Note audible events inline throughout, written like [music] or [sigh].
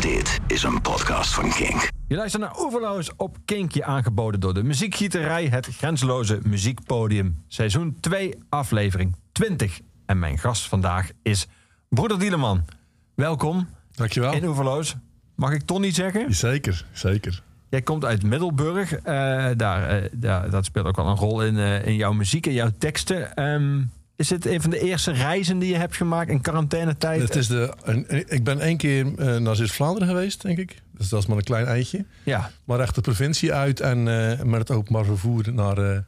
Dit is een podcast van Kink. Je luistert naar Oeverloos op Kinkje, aangeboden door de muziekgieterij, het grenzeloze muziekpodium. Seizoen 2, aflevering 20. En mijn gast vandaag is Broeder Dieleman. Welkom Dankjewel. in Oeverloos. Mag ik Tony zeggen? Zeker, zeker. Jij komt uit Middelburg. Eh, daar, eh, daar, dat speelt ook wel een rol in, eh, in jouw muziek en jouw teksten. Ehm, is dit een van de eerste reizen die je hebt gemaakt in quarantainetijd? Het is de, een- ik ben één keer eh, naar Zuid-Vlaanderen geweest, denk ik. Dus dat is maar een klein eindje. Ja, Maar echt de provincie uit en eh, met het openbaar vervoer naar eh,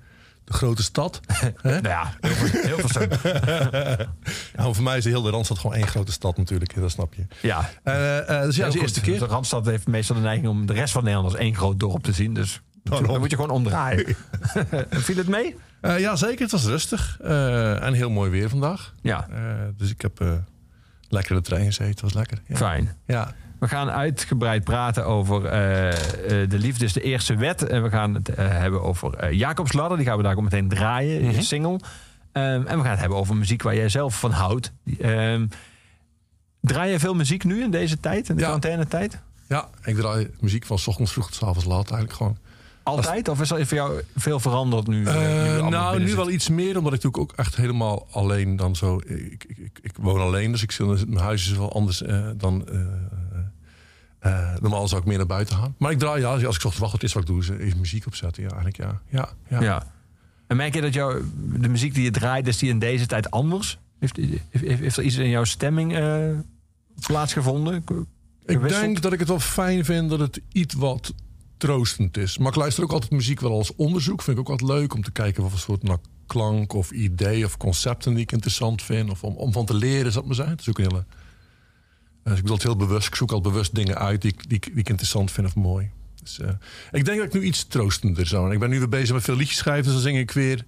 de grote stad. [laughs] Nou ja, heel veel. [laughs] Ja, voor mij is de Randstad gewoon één grote stad natuurlijk, dat snap je. Ja, dus ja, dat is Heel de eerste keer. De Randstad heeft meestal de neiging om de rest van Nederland als één groot dorp te zien. Dus Dan moet je gewoon omdraaien. [laughs] Viel het mee? Eh, ja, zeker. Het was rustig. Eh, en heel mooi weer vandaag. Ja, Eh, dus ik heb lekker de trein gezeten. Het was lekker. Ja. fijn. ja. We gaan uitgebreid praten over de liefde is de eerste wet. En we gaan het hebben over Jacobs Ladder. Die gaan we daar ook meteen draaien, je single. Ehm, en we gaan het hebben over muziek waar jij zelf van houdt. Ehm, draai je veel muziek nu in deze tijd, in de Ja. quarantainetijd? ja, ik draai muziek van 's ochtends vroeg tot 's avonds laat eigenlijk gewoon. Altijd? Of is er voor jou veel veranderd nu? eh, nu Eh, nou, nu wel iets meer, omdat ik natuurlijk ook echt helemaal alleen dan zo. Ik, ik, ik, ik woon alleen, dus ik mijn huis is wel anders eh, dan. normaal zou ik meer naar buiten gaan. Maar ik draai, ja, als ik zocht wacht, het is wat ik doe, is, is muziek opzetten. Ja, eigenlijk ja. Ja, ja. Ja. En merk je dat jou, de muziek die je draait, is die in deze tijd anders? Heeft, heeft, heeft er iets in jouw stemming plaatsgevonden? Ik denk dat ik het wel fijn vind dat het iets wat troostend is. Maar ik luister ook altijd muziek wel als onderzoek. Vind ik ook altijd leuk om te kijken wat voor soort nou, klank of idee of concepten die ik interessant vind. Of om, om van te leren, zal het maar zijn. Ook een hele. Dus ik bedoel het heel bewust. Ik zoek al bewust dingen uit die, ik- die, ik- ik interessant vind of mooi. Dus, eh, ik denk dat ik nu iets troostender zou. Ik ben nu weer bezig met veel liedjes schrijven. Dus dan zing ik weer.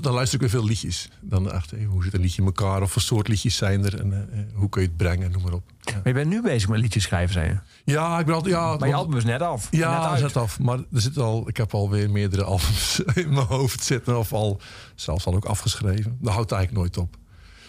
Dan- luister ik weer veel liedjes. Dan echt, hey, hoe zit een liedje in elkaar? Of wat soort liedjes zijn er? En eh, eh, hoe kun je het brengen? Noem maar op. Ja. Maar je bent nu bezig met liedjes schrijven, zei je. Ja, ik ben altijd. Ja, Maar je album is net af. net ja, zet af. Maar er zit al, ik heb alweer meerdere albums [laughs] in mijn hoofd zitten. Of al zelfs al ook afgeschreven. Dat houdt eigenlijk nooit op.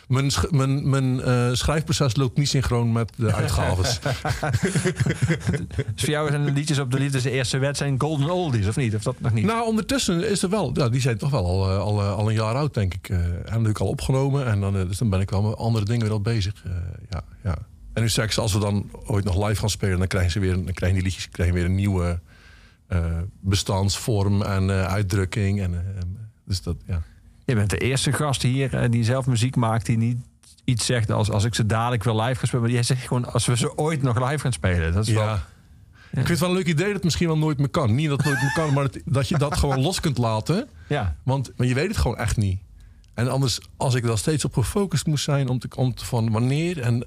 Mijn, sch- mijn, mijn eh, schrijfproces loopt niet synchroon met de uitgaves. [laughs] [laughs] Dus voor jou zijn de liedjes op de liefde de eerste wet zijn golden oldies, of niet? Of dat nog niet? nou, ondertussen is er wel. Ja, die zijn toch wel al, eh, al, eh, al een jaar oud, denk ik. Eh, en natuurlijk al opgenomen. En dan, dus dan ben ik wel met andere dingen weer al bezig. Eh, ja, ja. En nu straks, als we dan ooit nog live gaan spelen, dan krijgen ze weer, dan krijgen die liedjes krijgen weer een nieuwe eh, bestandsvorm en eh, uitdrukking. En, dus dat, ja. Je bent de eerste gast hier eh, die zelf muziek maakt, die niet iets zegt als als ik ze dadelijk wil live gaan spelen. Maar jij zegt gewoon als we ze ooit nog live gaan spelen. Dat is wel... Ja. Ik vind het wel een leuk idee dat het misschien wel nooit meer kan. Niet dat het nooit meer kan, maar het- dat je dat gewoon los kunt laten. Ja. Want maar je weet het gewoon echt niet. En anders, als ik er steeds op gefocust moest zijn om te, om te van wanneer, en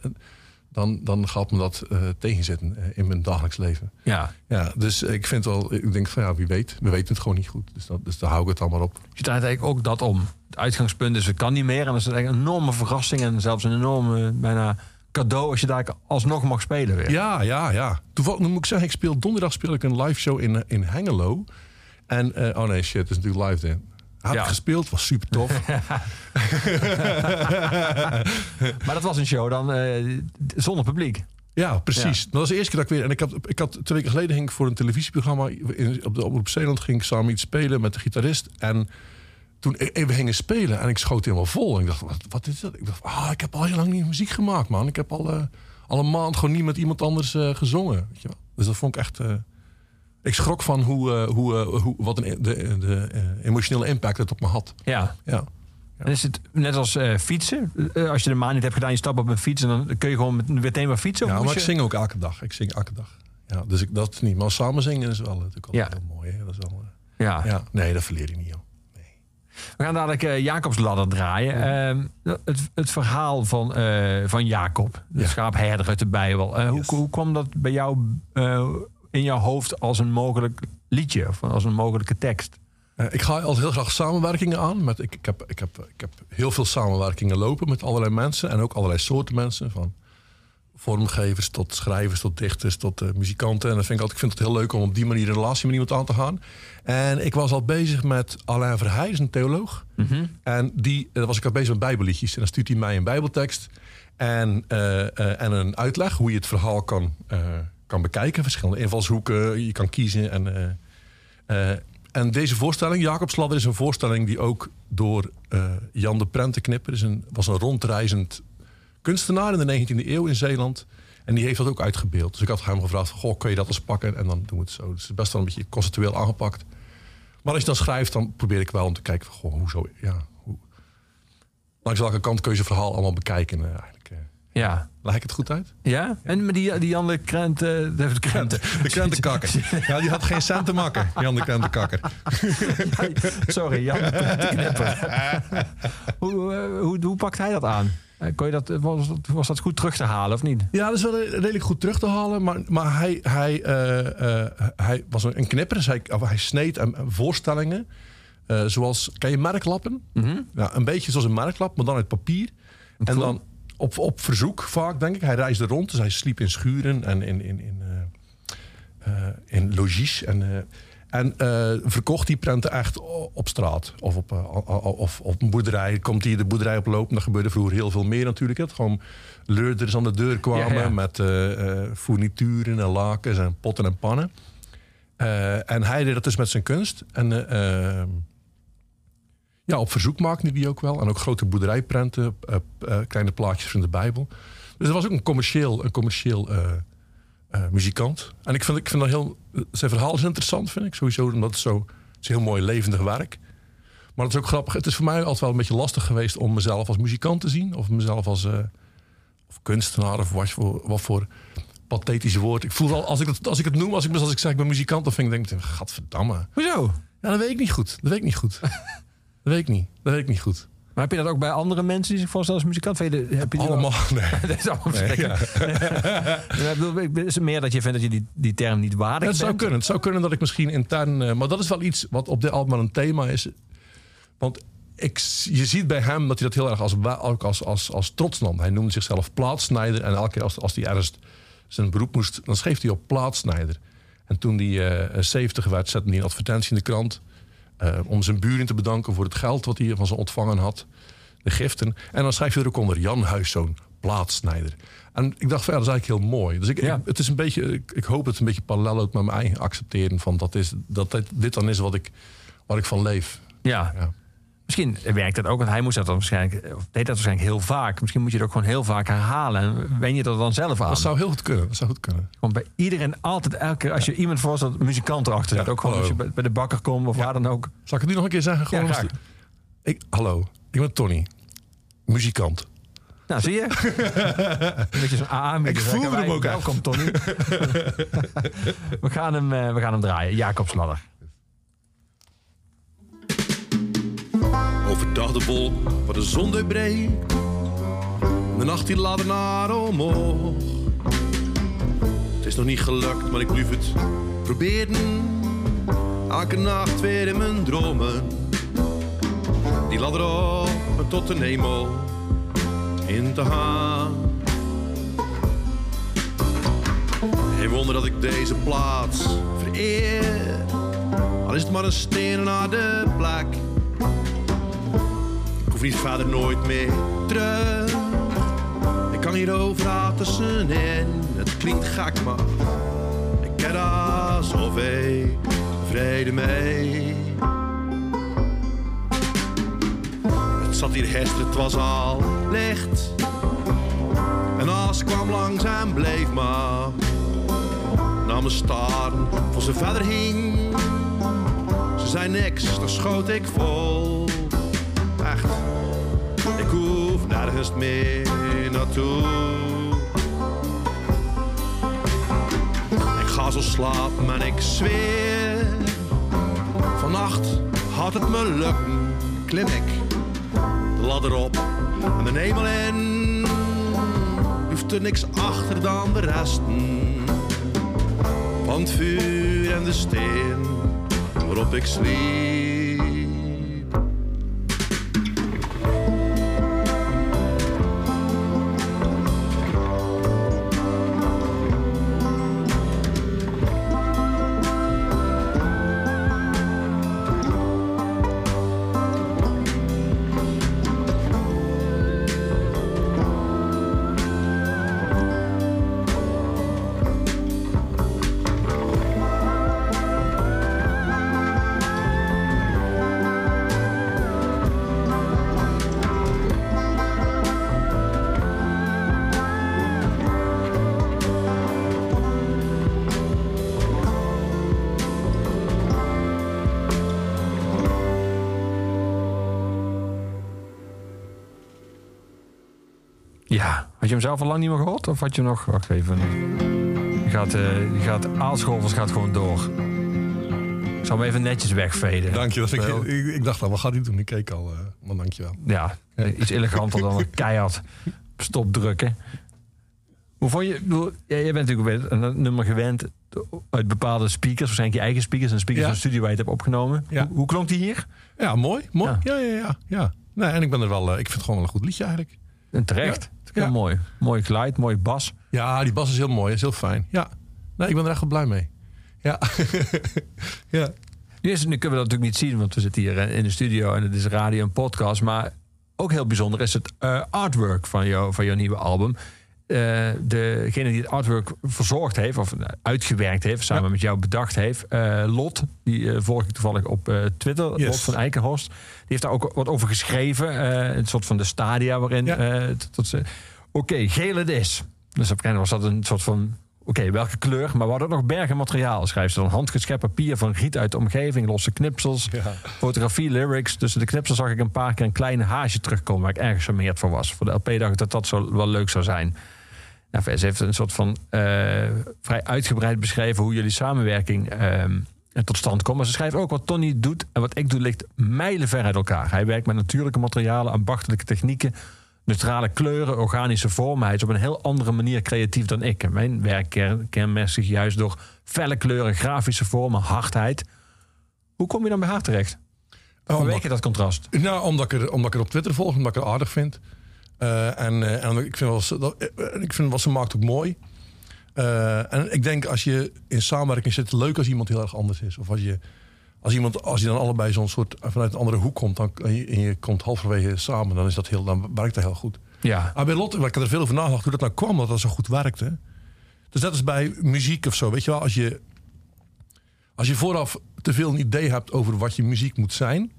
dan, dan gaat me dat eh, tegenzitten eh, in mijn dagelijks leven. ja. Ja, dus ik vind wel, ik denk van ja, wie weet, we weten het gewoon niet goed. Dus, dat, dus daar hou ik het dan maar op. Je draait eigenlijk ook dat om. Het uitgangspunt is, het kan niet meer. En dan is eigenlijk een enorme verrassing en zelfs een enorme bijna cadeau als je daar alsnog mag spelen weer. Ja, ja, ja. Toevallig moet ik zeggen, ik speel donderdag speel ik een live show in, in Hengelo. En, eh, oh nee, shit, het is natuurlijk live dan. Ja. ik gespeeld, was super tof. [laughs] [laughs] Maar dat was een show dan eh, zonder publiek. Ja, precies. Dat was de eerste keer dat ik weer. En ik had, ik had twee weken geleden ging ik voor een televisieprogramma in, op de Omroep Zeeland ging ik samen iets spelen met de gitarist. En toen we gingen spelen en ik schoot helemaal vol. En ik dacht, wat, wat is dat? Ik dacht, ah, ik heb al heel lang niet muziek gemaakt, man. Ik heb al, eh, al een maand gewoon niet met iemand anders eh, gezongen. Weet je wel? Dus dat vond ik echt. Ik schrok van hoe, eh, hoe, eh, hoe, wat een, de, de eh, emotionele impact het op me had. Ja. Ja. En is het net als fietsen? Als je de maan niet hebt gedaan, je stapt op een fiets en dan kun je gewoon met, meteen maar fietsen. Ja, maar ik je- zing ook elke dag. Ik zing elke dag. Ja, dus ik, dat niet. Maar samen zingen is wel natuurlijk al Ja. heel mooi. Hè? Dat is wel, Ja. ja, nee, dat verleer je niet, joh. We gaan dadelijk eh, Jacobs ladder draaien. Ehm, het, het verhaal van, van Jacob, de schaapherder uit de Bijbel. Hoe, hoe kwam dat bij jou in jouw hoofd als een mogelijk liedje of als een mogelijke tekst? Eh, ik ga altijd heel graag samenwerkingen aan. Met, ik, ik, heb, ik, heb, ik heb heel veel samenwerkingen lopen met allerlei mensen. En ook allerlei soorten mensen. Van vormgevers tot schrijvers, tot dichters, tot eh, muzikanten. En dat vind ik, altijd, ik vind het heel leuk om op die manier een relatie met iemand aan te gaan. En ik was al bezig met Alain Verheij, is een theoloog. En die uh, was ik al bezig met bijbelliedjes. En dan stuurt hij mij een bijbeltekst en, eh, eh, en een uitleg hoe je het verhaal kan, eh, kan bekijken. Verschillende invalshoeken, je kan kiezen. En, eh, eh, en deze voorstelling, Jacobs Ladder, is een voorstelling die ook door eh, Jan de Prentenknipper... Is een, was een rondreizend kunstenaar in de 19e eeuw in Zeeland. En die heeft dat ook uitgebeeld. Dus ik had hem gevraagd, goh, kun je dat eens pakken? En dan doen we het zo. Dus het is best wel een beetje conceptueel aangepakt. Maar als je dan schrijft, dan probeer ik wel om te kijken... Van, goh, hoezo, ja, hoe, langs welke kant kun je verhaal allemaal bekijken. Ja. Leg ik het goed uit? Ja? En met die, die Jan de Krent... eh, de Krenten. De krentenkakker. Ja, die had geen cent te makken, Jan de krentenkakker. Sorry, Jan de Krentenknipper. hoe, eh, hoe, hoe pakt hij dat aan? Eh, Kon je dat, was, dat- was dat goed terug te halen of niet? Ja, dat is wel redelijk goed terug te halen. Maar, maar hij, hij, eh, eh, hij was een, knipper. Dus hij, of hij sneed voorstellingen. eh, zoals, ken je merklappen? Ja, een beetje zoals een merklap, maar dan uit papier. En dan op, op verzoek vaak, denk ik. Hij reisde rond, dus hij sliep in schuren en in, in, in, eh, eh, in logies. En, eh, en verkocht die prenten echt op straat of op, of op een boerderij. Komt hij de boerderij oplopen, dat gebeurde vroeger heel veel meer natuurlijk. Dat gewoon leurders aan de deur kwamen Ja, ja. met fournituren en lakens en potten en pannen. En hij deed dat dus met zijn kunst. En eh, eh, ja, op verzoek maakte hij die ook wel. En ook grote boerderijprenten, eh, kleine plaatjes van de Bijbel. Dus hij was ook een commercieel, een commercieel eh, muzikant. En ik vind, ik vind dat heel... Zijn verhaal is interessant, vind ik. Sowieso omdat het zo... Het is heel mooi levendig werk. Maar het is ook grappig. Het is voor mij altijd wel een beetje lastig geweest... om mezelf als muzikant te zien. Of mezelf als of kunstenaar. Of wat voor, wat voor pathetisch woord. Ik voel wel, als ik het, als ik het noem... Als ik, als ik zeg, ik ben muzikant... dan vind ik, denk ik, gadverdamme. Hoezo? Ja, dat weet ik niet goed. Dat weet ik niet goed. [laughs] dat weet ik niet. Dat weet ik niet goed. Maar heb je dat ook bij andere mensen die zich voorstellen als muzikant? Vind je de- heb je Allemaal, [laughs] nee. [laughs] Dat is allemaal verschrikkelijk. Ja, [laughs] Is het meer dat je vindt dat je die, die term niet waardig Het zou bent? kunnen. Het zou kunnen dat ik misschien intern... eh, maar dat is wel iets wat op dit album een thema is. Want ik, je ziet bij hem dat hij dat heel erg als, ook als, als, als trots nam. Hij noemde zichzelf plaatsnijder. En elke keer als, als hij ergens zijn beroep moest... dan schreef hij op plaatsnijder. En toen hij eh 70 werd, zette hij een advertentie in de krant... eh, om zijn buren te bedanken voor het geld wat hij van ze ontvangen had. De giften. En dan schrijf je er ook onder Jan Huiszoon, plaatsnijder. En ik dacht van ja, dat is eigenlijk heel mooi. Dus ik, Ja. ik- het is een beetje, ik, ik hoop het een beetje parallel loopt met mijn eigen accepteren van dat, is, dat dit, dit dan is wat ik, waar ik van leef. Ja. Ja. Misschien werkt dat ook, want hij moest dat dan waarschijnlijk, of deed dat waarschijnlijk heel vaak. Misschien moet je het ook gewoon heel vaak herhalen. En wen je dat dan zelf aan. Dat zou heel goed kunnen. Dat zou goed kunnen. Gewoon bij iedereen altijd, elke keer als je iemand voorstelt, muzikant erachter zit. Ook gewoon als je bij, de bakker komt of waar dan ook. Zal ik het nu nog een keer zeggen? Gewoon graag. ik, hallo, ik ben Tony. Muzikant. Nou, zie je? [laughs] Een beetje zo'n AA. Ik voelde hem ook. Welkom, Tony. [laughs] we, gaan hem, eh, we gaan hem draaien. Jacob Overdag de wolk waar de zon doorbreekt. De nacht die laat naar omhoog. Het is nog niet gelukt, maar ik blijf het proberen. Elke nacht weer in mijn dromen. Die ladder op en tot de hemel in te gaan. Geen wonder dat ik deze plaats vereer. Al is het maar een steen naar de plek. Ik niet verder nooit meer terug. Ik kan hier overal tussenin. Het klinkt gek, maar ik heb daar zoveel vrede mee. Het zat hier gisteren, het was al licht. En als kwam langs en bleef maar naar me staren voor ze verder hing. Ze zei niks, daar schoot ik vol. Echt, ik hoef nergens meer naartoe. Ik ga zo slapen en ik zweer. Vannacht had het me lukken, klim ik de ladder op en de hemel in. Hoeft er niks achter dan de resten van het vuur en de steen waarop ik sliep. Je hem zelf al lang niet meer gehoord? Of had je nog... Wacht even. Je gaat, je gaat Aalscholvers gaat gewoon door. Ik zal hem even netjes wegveden. Dank je. Dat ik, ik, ik dacht al, wat gaat hij doen? Ik keek al, eh, maar dank je wel. Ja, iets eleganter dan een [laughs] keihard stop drukken. Hoe vond je... bedoel, jij bent natuurlijk een nummer gewend uit bepaalde speakers. Waarschijnlijk je eigen speakers en speakers Ja. van de studio waar je het hebt opgenomen. Ja. Hoe, hoe klonk die hier? Ja, mooi. mooi. Ja. Ja, ja, ja. ja. Nee, en ik ben er wel, eh, ik vind het gewoon wel een goed liedje eigenlijk. En terecht. Heel Ja. mooi. Mooi geluid, mooi bas. Ja, die bas is heel mooi, is heel fijn. Ja. Nee, ik ben er echt wel blij mee. Ja. [laughs] ja. Nu, is, nu kunnen we dat natuurlijk niet zien, want we zitten hier eh, in de studio en het is radio en podcast. Maar ook heel bijzonder is het eh, artwork van, jou, van jouw nieuwe album. Eh, degene die het artwork verzorgd heeft, of eh, uitgewerkt heeft, samen Ja. met jou bedacht heeft, eh, Lot, die eh volg ik toevallig op Twitter, Yes. Lot van Eikenhorst, die heeft daar ook wat over geschreven. een soort van de stadia waarin. Ja. Oké, geel het is. Dus op een was dat een soort van. Oké, welke kleur? Maar we hadden nog bergen materiaal. Schrijft ze dan handgeschept papier van riet uit de omgeving, losse knipsels, Ja. fotografie, lyrics. Tussen de knipsels zag ik een paar keer een klein haasje terugkomen waar ik erg charmeerd voor was. Voor de LP dacht ik dat dat zo wel leuk zou zijn. Nou, ze heeft een soort van eh, vrij uitgebreid beschreven hoe jullie samenwerking ehm, tot stand komt. Maar ze schrijft ook wat Tony doet en wat ik doe ligt mijlenver uit elkaar. Hij werkt met natuurlijke materialen, ambachtelijke technieken, neutrale kleuren, organische vormen. Hij is op een heel andere manier creatief dan ik. En mijn werk ken- kenmerkt zich juist door felle kleuren, grafische vormen, hardheid. Hoe kom je dan bij haar terecht? Vanwege dat contrast. Nou, omdat ik, er, omdat ik er op Twitter volg, omdat ik het aardig vind. Eh, en, eh, en ik vind, wel, dat, eh, ik vind wat ze maakt ook mooi. En ik denk als je in samenwerking zit, leuk als iemand heel erg anders is. Of als je, als iemand, als je dan allebei zo'n soort vanuit een andere hoek komt, dan, en, je, en je komt halverwege samen, dan is dat heel, dan werkt dat heel goed. Ja, Maar bij Lotte, ik heb er veel over nagedacht hoe dat nou kwam, dat dat zo goed werkte. Dus dat is bij muziek of zo. Weet je wel, als je, als je vooraf te veel een idee hebt over wat je muziek moet zijn,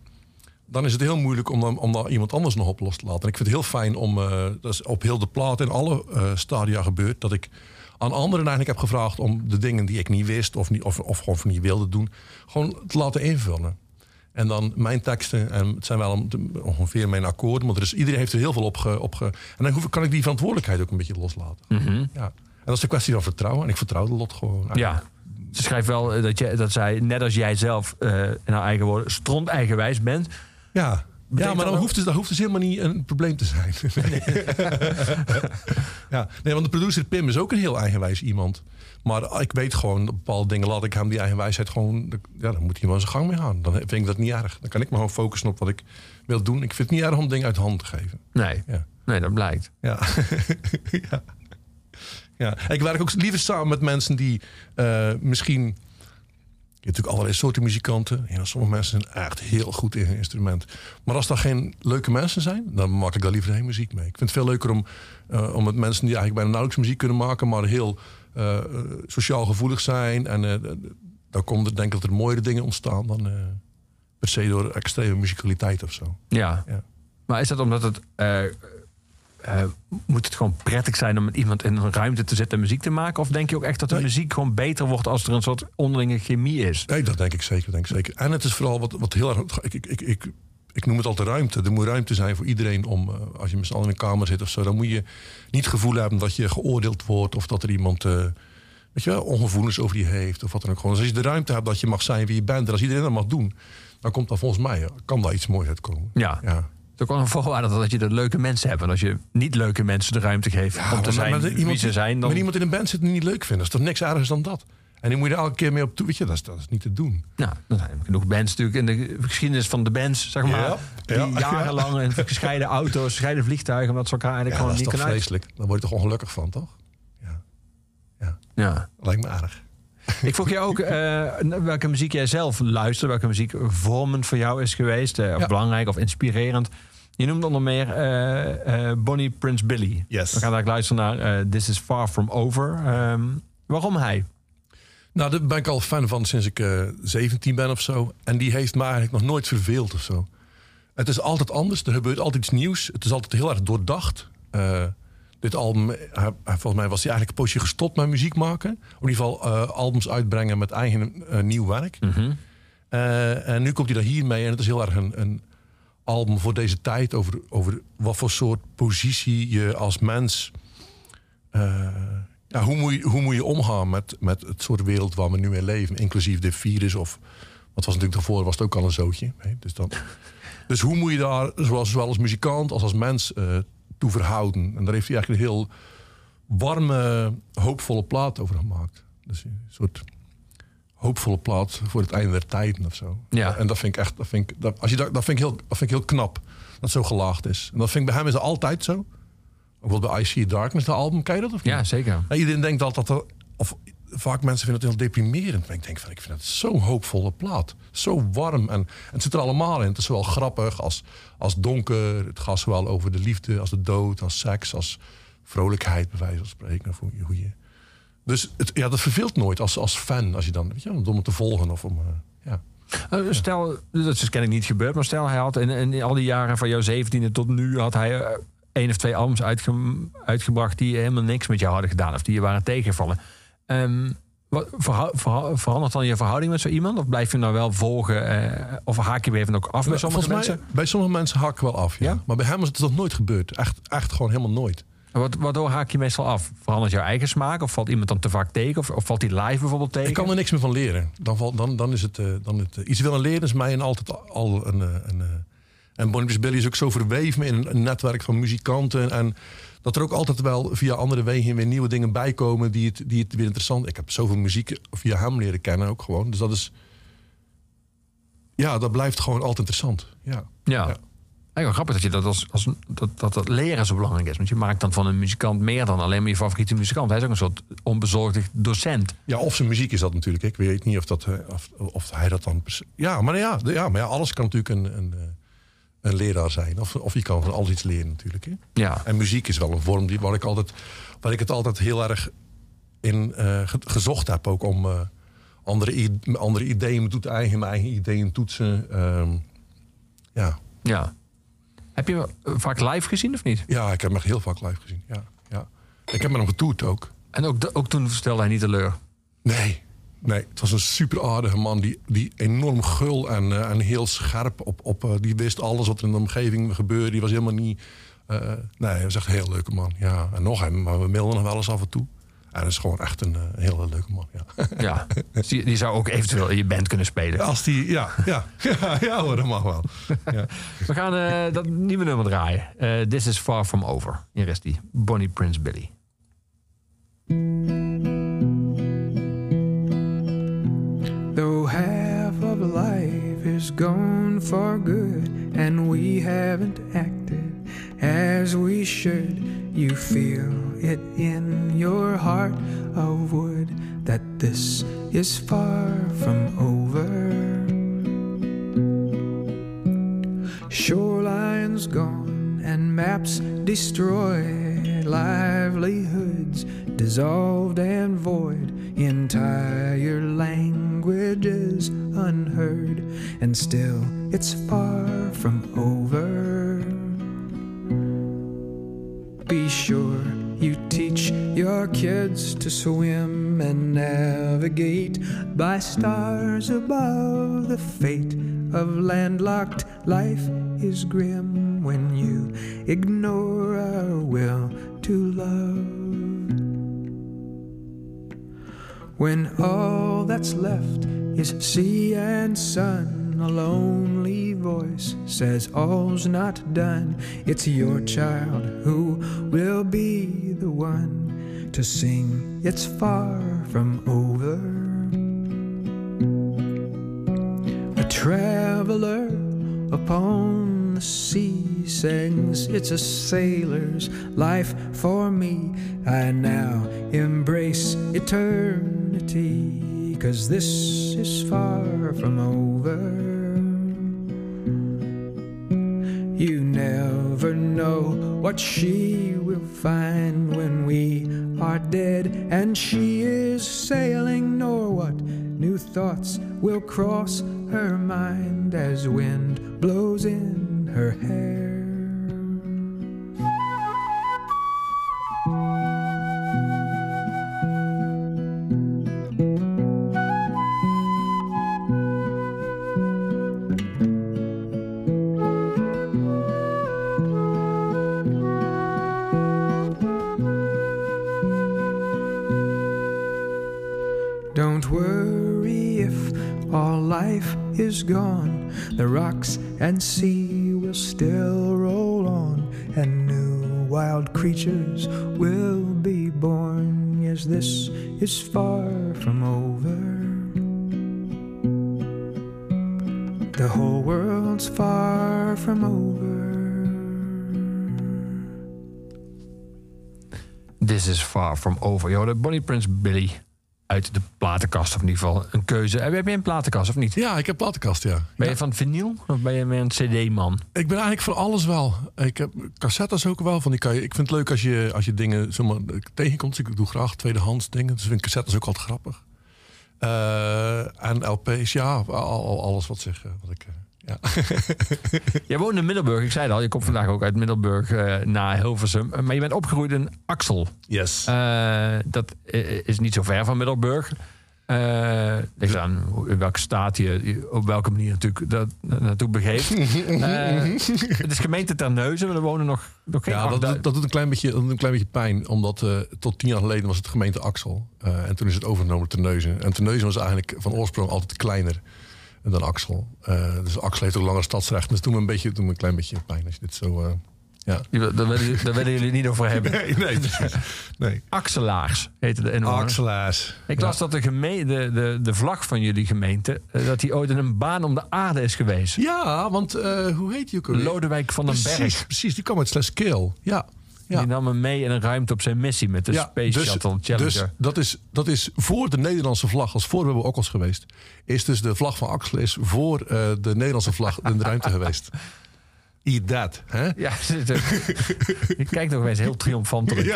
dan is het heel moeilijk om, dan, om daar iemand anders nog op los te laten. En ik vind het heel fijn om, eh, dat is op heel de plaat in alle eh, stadia gebeurt, dat ik aan anderen eigenlijk heb gevraagd om de dingen die ik niet wist of, niet, of, of gewoon niet wilde doen, gewoon te laten invullen. En dan mijn teksten, en het zijn wel om- ongeveer mijn akkoorden, maar er is, iedereen heeft er heel veel op ge, op ge- En dan hoef, kan ik die verantwoordelijkheid ook een beetje loslaten. Ja. En dat is een kwestie van vertrouwen. En ik vertrouw de lot gewoon. ja. Ze schrijft wel eh, dat, je, dat zij, net als jij zelf, eh, in haar eigen woorden, stront eigenwijs bent. Ja, ja maar dan hoeft, het, dat hoeft dus helemaal niet een probleem te zijn. [laughs] ja, nee, want de producer Pim is ook een heel eigenwijs iemand. Maar ik weet gewoon, bepaalde dingen laat ik hem die eigenwijsheid gewoon... Ja, dan moet hij maar zijn gang mee gaan. Dan vind ik dat niet erg. Dan kan ik me gewoon focussen op wat ik wil doen. Ik vind het niet erg om dingen uit de hand te geven. Nee, Ja. nee dat blijkt. Ja. [laughs] ja. ja. Ik werk ook liever samen met mensen die eh, misschien. Je hebt natuurlijk allerlei soorten muzikanten. Ja, sommige mensen zijn echt heel goed in hun instrument. Maar als dat geen leuke mensen zijn, dan maak ik daar liever geen muziek mee. Ik vind het veel leuker om, eh, om met mensen die eigenlijk bijna nauwelijks muziek kunnen maken, maar heel eh, sociaal gevoelig zijn. En eh, dan komt er denk ik dat er mooiere dingen ontstaan dan per se door extreme muzikaliteit of zo. Ja. Ja. Maar is dat omdat het... eh, moet het gewoon prettig zijn om met iemand in een ruimte te zitten en muziek te maken? Of denk je ook echt dat de Nee. muziek gewoon beter wordt als er een soort onderlinge chemie is? Nee, dat denk ik zeker. Denk ik zeker. En het is vooral wat, wat heel erg. Ik, ik, ik, ik, ik noem het altijd ruimte. Er moet ruimte zijn voor iedereen om. eh, als je met z'n allen in een kamer zit of zo. Dan moet je niet het gevoel hebben dat je geoordeeld wordt. Of dat er iemand. eh, weet je wel, ongevoelens over je heeft. Of wat dan ook gewoon. Dus als je de ruimte hebt dat je mag zijn wie je bent. En als iedereen dat mag doen. Dan komt dat volgens mij. kan daar iets moois uitkomen. Ja. Ja. Is ook wel een voorwaarde dat je de leuke mensen hebt. En als je niet leuke mensen de ruimte geeft om te maar- zijn maar wie ze zijn, dan... Maar iemand in een band zit die niet leuk vinden. Dat is toch niks ergers dan dat. En die moet je er elke keer mee op toe. Weet je, dat is, dat is niet te doen. Nou, er zijn genoeg bands natuurlijk in de geschiedenis van de bands, zeg maar. Ja, Die ja. [laughs] jarenlang in gescheiden auto's, gescheiden vliegtuigen, omdat ze elkaar eigenlijk Ja, dat gewoon is niet toch kunnen uit- vreselijk. Daar word je toch ongelukkig van, toch? Ja. Ja. Lijkt me erg. [laughs] Ik vroeg je ook eh, welke muziek jij zelf luistert, welke muziek vormend voor jou is geweest, eh, of Ja. belangrijk of inspirerend. Je noemt onder meer eh, eh, Bonnie Prince Billy. Yes. We gaan daar luisteren naar eh, This is Far From Over. Ehm, waarom hij? Nou, daar ben ik al fan van sinds ik eh 17 ben of zo. En die heeft me eigenlijk nog nooit verveeld of zo. Het is altijd anders. Er gebeurt altijd iets nieuws. Het is altijd heel erg doordacht. Dit album, hij- volgens mij was hij eigenlijk een poosje gestopt met muziek maken. In ieder geval albums uitbrengen met eigen nieuw werk. Eh, en nu komt hij daar hier mee. En het is heel erg een, een album voor deze tijd. Over, over wat voor soort positie je als mens eh, ja, hoe, moet je, hoe moet je omgaan met, met het soort wereld waar we nu in leven, inclusief dit virus of wat was natuurlijk daarvoor was het ook al een zootje. hè? Dus, dan, [laughs] dus hoe moet je daar, zowel als muzikant als als mens, eh, toe verhouden? En daar heeft hij eigenlijk een heel warme, hoopvolle plaat over gemaakt. Dus een soort hoopvolle plaat voor het einde der tijden of zo. Ja. En dat vind ik echt, dat vind ik, dat, als je dat, dat vind ik heel, dat vind ik heel knap. Dat het zo gelaagd is. En dat vind ik bij hem is het altijd zo. Ook wel bij I See Darkness, de album, ken je dat of niet? Ja, zeker. Iedereen denkt altijd dat er, of vaak mensen vinden het heel deprimerend. Maar ik denk van, ik vind het zo'n hoopvolle plaat. Zo warm. En, en het zit er allemaal in. Het is zowel grappig als, als donker. Het gaat zowel over de liefde als de dood, als seks, als vrolijkheid, bij wijze van spreken. Of hoe je, hoe je. Dus het, ja, dat verveelt nooit als, als fan. Als je dan, weet je, om het te volgen of om. eh, ja. Eh, Stel, dat is kennelijk niet gebeurd, maar stel hij had in, in al die jaren van jouw zeventiende tot nu had hij eh, één of twee albums uitge- uitgebracht die helemaal niks met jou hadden gedaan of die je waren tegengevallen. Ehm, wat, verandert dan je verhouding met zo iemand? Of blijf je hem nou wel volgen? of haak je weer even ook af met sommige Volgens mij, mensen? bij sommige mensen hak ik wel af. Ja. Ja? Maar bij hem is het nog nooit gebeurd. Echt, echt gewoon helemaal nooit. Wat, waardoor haak je meestal af? Verandert jouw eigen smaak? Of valt iemand dan te vaak tegen? Of, of valt hij live bijvoorbeeld tegen? Ik kan er niks meer van leren. Dan, valt, dan, dan is het, eh, dan het eh, iets willen leren is mij een altijd al een. eh, een, en Bonnie Billy is ook zo verweven in een, netwerk van muzikanten. En dat er ook altijd wel via andere wegen weer nieuwe dingen bijkomen die het, die het weer interessant. Ik heb zoveel muziek via hem leren kennen ook gewoon. Dus dat is. Ja, dat blijft gewoon altijd interessant. Ja. Ja. Ja. Eigenlijk wel grappig dat, je dat, als, als, dat, dat dat leren zo belangrijk is. Want je maakt dan van een muzikant meer dan alleen maar je favoriete muzikant. Hij is ook een soort onbezorgde docent. Ja, of zijn muziek is dat natuurlijk. Ik weet niet of, dat, eh, of, of hij dat dan. Ja, maar ja, ja, maar ja, alles kan natuurlijk een, een, eh, een leraar zijn. Of, of je kan van alles iets leren natuurlijk. Hè? Ja, En muziek is wel een vorm die, waar, ik altijd, waar ik het altijd heel erg in eh, ge- gezocht heb. Ook om eh, andere, andere ideeën te eigen, mijn eigen ideeën toetsen. Ehm, ja. ja. Heb je hem vaak live gezien of niet? ja, ik heb hem echt heel vaak live gezien. Ja, ja. Ik heb hem getoerd ook. En ook, ook toen stelde hij niet teleur. Nee, nee. Het was een super aardige man die, die enorm gul en, eh, en heel scherp op. op eh, die wist alles wat er in de omgeving gebeurde. Die was helemaal niet. eh, nee, hij was echt een heel leuke man. Ja, en nog hem, maar we mailden nog wel eens af en toe. En dat is gewoon echt een, eh, hele leuke man. Ja. [laughs] Ja, Dus die, die zou ook eventueel in je band kunnen spelen. Als die, ja, ja, [laughs] ja, ja hoor, dat mag wel. Ja. We gaan eh, dat nieuwe nummer draaien. Eh, This is Far From Over. Hier is die. Bonnie Prince Billy. Though half of life is gone for good and we haven't acted as we should, you feel it in your heart of wood that this is far from over. Shorelines gone and maps destroyed, livelihoods dissolved and void, entire languages unheard, and still it's far from over. Be sure you teach your kids to swim and navigate by stars above. The fate of landlocked life is grim when you ignore our will to love. When all that's left is sea and sun, a lonely voice says all's not done. It's your child who will be the one to sing It's Far From Over. A traveler upon the sea sings It's a sailor's life for me. I now embrace eternity, cause this is far from over. Know what she will find when we are dead and she is sailing, nor what new thoughts will cross her mind as wind blows in her hair. Is gone. The rocks and sea will still roll on, and new wild creatures will be born. Yes, this is far from over. The whole world's far from over. This is far from over. Je hoorde Bonnie Prince Billy uit de platenkast. Of in ieder geval een keuze. Heb je een platenkast of niet? Ja, ik heb platenkast, ja. Ben Ja. je van vinyl of ben je meer een cd-man? Ik ben eigenlijk van alles wel. Ik heb cassettes ook wel. Van die kan je, ik vind het leuk als je, als je dingen zomaar tegenkomt. Ik doe graag tweedehands dingen. Dus ik vind cassettes ook altijd grappig. Eh, en LP's, ja, al, al- alles wat, zich, eh, wat ik... ja. [laughs] Jij woont in Middelburg. Ik zei het al, je komt vandaag ook uit Middelburg eh naar Hilversum. Eh, Maar je bent opgegroeid in Axel. Yes. Eh, dat is niet zo ver van Middelburg. Eh ligt aan hoe- in welke staat je, je op welke manier natuurlijk dat na- naartoe begeeft. [laughs] Het is gemeente Terneuzen, maar er wonen nog, nog geen Ja, dat, 8000 doet- dat doet een klein beetje, dat doet een klein beetje pijn. Omdat tot tien jaar geleden was het gemeente Axel. En toen is het overgenomen Terneuzen. En Terneuzen was eigenlijk van oorsprong altijd kleiner dan Axel. Eh, dus Axel heeft ook langer stadsrecht. Dus toen me een, beetje, toen een klein beetje pijn als je dit zo... eh, ja. Daar willen, jullie niet over hebben. [laughs] Nee, nee. Axelaars heette de inwoner. Axelaars. Ik las dat de, geme- de, de, de vlag van jullie gemeente... eh, dat die ooit in een baan om de aarde is geweest. Ja, want eh, hoe heet die ook alweer? Lodewijk van den precies, Berg. Precies, die kwam uit Sleskeel. Ja. Ja. Die nam hem mee in een ruimte op zijn missie met de Space Shuttle Challenger. Dus dat is, dat is voor de Nederlandse vlag, als voor we hebben ook als geweest, is dus de vlag van Axel is voor eh, de Nederlandse vlag in de ruimte geweest. [laughs] Eat that, hè? Ja, [laughs] je kijkt nog eens heel triomfant terug. [laughs]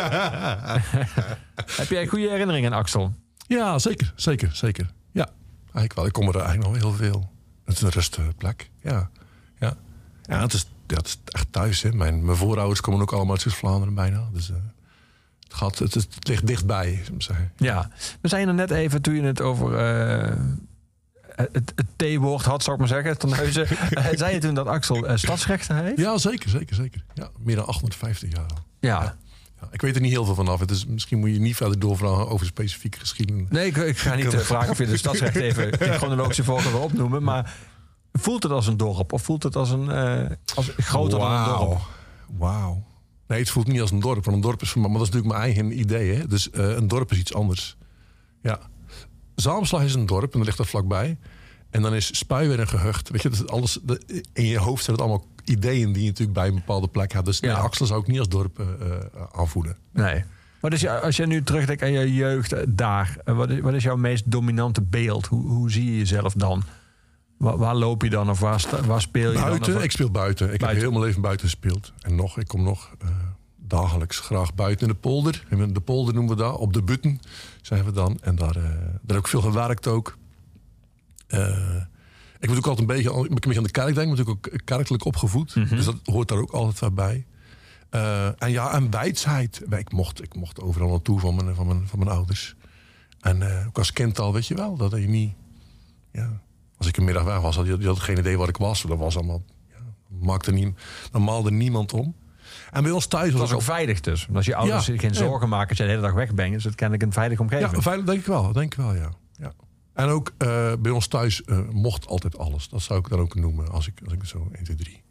Heb jij goede herinneringen aan Axel? Ja, zeker, zeker, zeker. Ja, eigenlijk wel. Ik kom er eigenlijk nog heel veel. Het is een rustige plek, ja. Ja, ja het, is, het is echt thuis, hè. Mijn, mijn voorouders komen ook allemaal uit Zuid-Vlaanderen bijna. Dus eh, het, gaat, het, het ligt dichtbij, zeggen. Ja. We zijn er net even, toen je het over eh, het, het T-woord had, zou ik maar zeggen, Terneuzen. [laughs] eh, zei je toen dat Axel stadsrechten heeft? Ja, zeker, zeker, zeker. Ja, meer dan 850 jaar al. Ja. Ja, ik weet er niet heel veel vanaf. Het is, misschien moet je niet verder doorvragen over specifieke geschiedenis. Nee, ik, ik ga niet vragen of je de [laughs] stadsrecht even in [laughs] chronologische volgorde opnoemen. Maar voelt het als een dorp? Of voelt het als een eh, als groter dan een dorp? Wauw. Nee, het voelt niet als een dorp. Want een dorp is voor mij, maar dat is natuurlijk mijn eigen idee. Hè? Dus eh, een dorp is iets anders. Ja. Zalmslag is een dorp en dat ligt er vlakbij. En dan is Spui weer een gehucht. Weet je, dat is alles, in je hoofd zijn het allemaal ideeën die je natuurlijk bij een bepaalde plek hebt. Dus nee, Ja. Axel zou ik niet als dorp eh, aanvoelen. Nee. Wat is jou, als je nu terugdenkt aan je jeugd daar, wat is, wat is jouw meest dominante beeld? Hoe, hoe zie je jezelf dan? Waar, waar loop je dan of waar, waar speel je Buiten, dan? Of- ik speel buiten. Ik Buiten. heb heel mijn leven buiten gespeeld. En nog, ik kom nog eh, dagelijks graag buiten in de polder. En De polder noemen we dat. Op de Butten zijn we dan. En daar, eh, daar heb ik veel gewerkt ook. Eh, ik moet ook altijd een beetje, een beetje aan de kerk denken. Ik ben natuurlijk ook kerkelijk opgevoed. Dus dat hoort daar ook altijd wel bij. En ja, en wijsheid. Ik mocht, ik mocht overal naartoe van mijn, van mijn, van mijn ouders. En ook als kind al, weet je wel, dat je niet... Ja, als ik een middag weg was, had je, had geen idee waar ik was. Dat was allemaal... Ja, maakte niet, dan maalde niemand om. En bij ons thuis was het ook veilig dus. Als je ouders Ja, geen zorgen maken als je de hele dag weg bent, is het kennelijk een veilige omgeving. Ja, veilig denk ik wel. Denk ik wel, ja. ja. En ook eh, bij ons thuis eh, mocht altijd alles. Dat zou ik dan ook noemen als ik, als ik zo 1, 2, 3.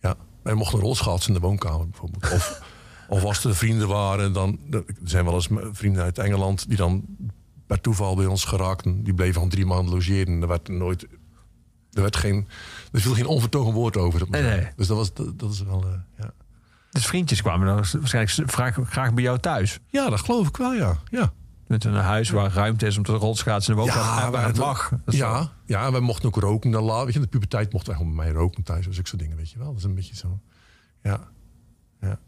Ja, wij mochten rolschaatsen in de woonkamer bijvoorbeeld. Of, [laughs] of als er vrienden waren, dan... Er zijn wel eens vrienden uit Engeland die dan per toeval bij ons geraakten. Die bleven gewoon drie maanden logeren. Er werd nooit... Er werd geen... Er viel geen onvertogen woord over. dat Nee, nee. Dus dat, was, dat, dat is wel... eh, ja. Dus vriendjes kwamen dan waarschijnlijk graag, graag bij jou thuis. ja, dat geloof ik wel, ja. ja. Met een huis waar ruimte is om te rolschaatsen de woonkamer. en waar het mag. Ja, ja, en wij mochten ook roken. Dan la, weet je, in de puberteit mochten wij gewoon bij mij roken thuis. Dus ik soort dingen, weet je wel. Dat is een beetje zo. Ja. ja.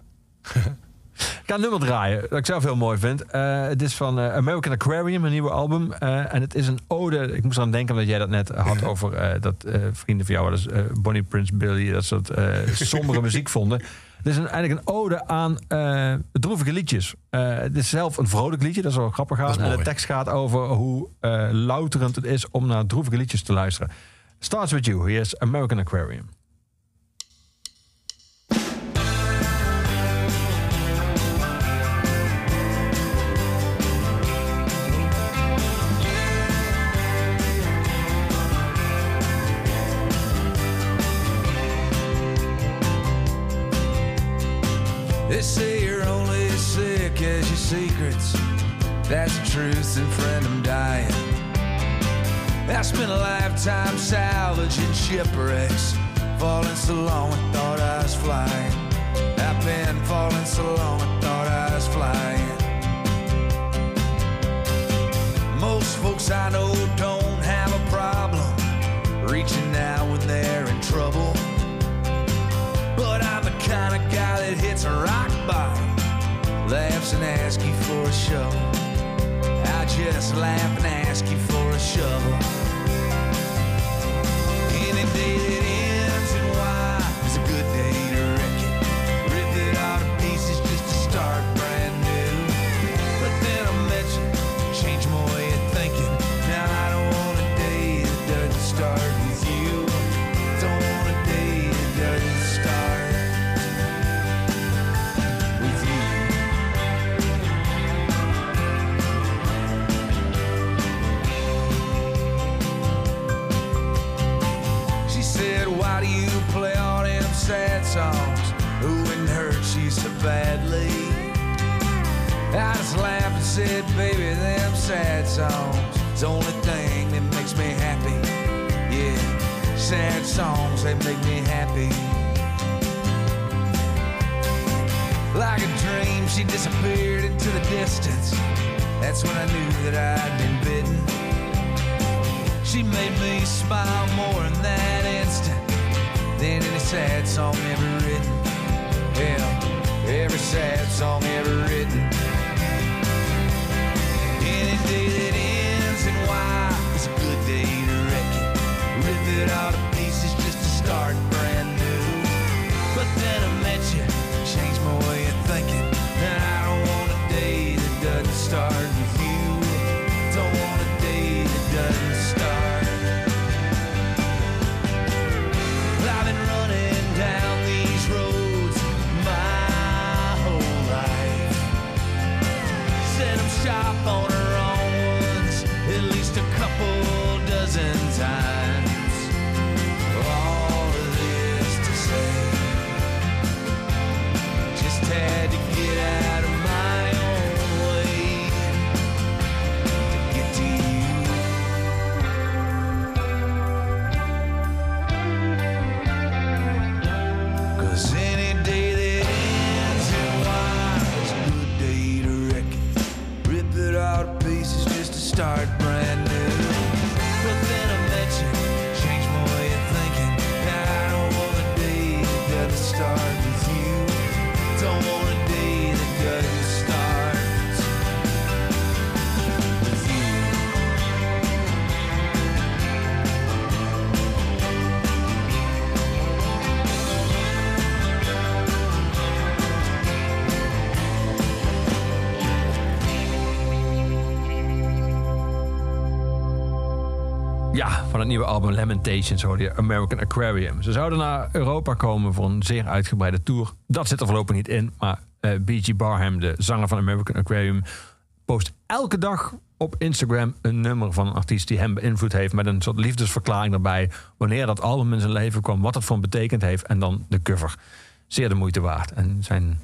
[laughs] Ik ga een nummer draaien dat ik zelf heel mooi vind. Eh, het is van eh, American Aquarium, een nieuwe album. Eh, en het is een ode. Ik moest aan denken omdat jij dat net had [laughs] over dat vrienden van jou, eh, Bonnie Prince Billy, dat soort sombere [laughs] muziek vonden. Het is een, eigenlijk een ode aan droevige liedjes. Het is zelf een vrolijk liedje, dat is wel grappig En de tekst gaat over hoe louterend het is om naar droevige liedjes te luisteren. Starts with you. Hier is American Aquarium. Secrets. That's the truth, and friend, I'm dying. I spent a lifetime salvaging shipwrecks. Falling so long, I thought I was flying. I've been falling so long, I thought I was flying. Most folks I know don't have a problem reaching out when they're in trouble. But I'm the kind of guy that hits a rock bottom, laughs and asks you for a shovel. I just laugh and ask you for a shovel. Songs? Who wouldn't hurt you so badly? I just laughed and said, Baby, them sad songs is the only thing that makes me happy. Yeah, sad songs, they make me happy. Like a dream, she disappeared into the distance. That's when I knew that I'd been bitten. She made me smile more in that instant than any sad song ever written. Hell, every sad song ever written. Any day that ends in Y is a good day to wreck it. Rip it all to pieces just to start brand new. But then I met you, changed my way of thinking. Lamentations hoorde je American Aquarium. Ze zouden naar Europa komen voor een zeer uitgebreide tour. Dat zit er voorlopig niet in. Maar eh B.G. Barham, de zanger van American Aquarium, post elke dag op Instagram een nummer van een artiest die hem beïnvloed heeft. Met een soort liefdesverklaring erbij. Wanneer dat album in zijn leven kwam, wat het voor betekend heeft. En dan de cover. Zeer de moeite waard. En zijn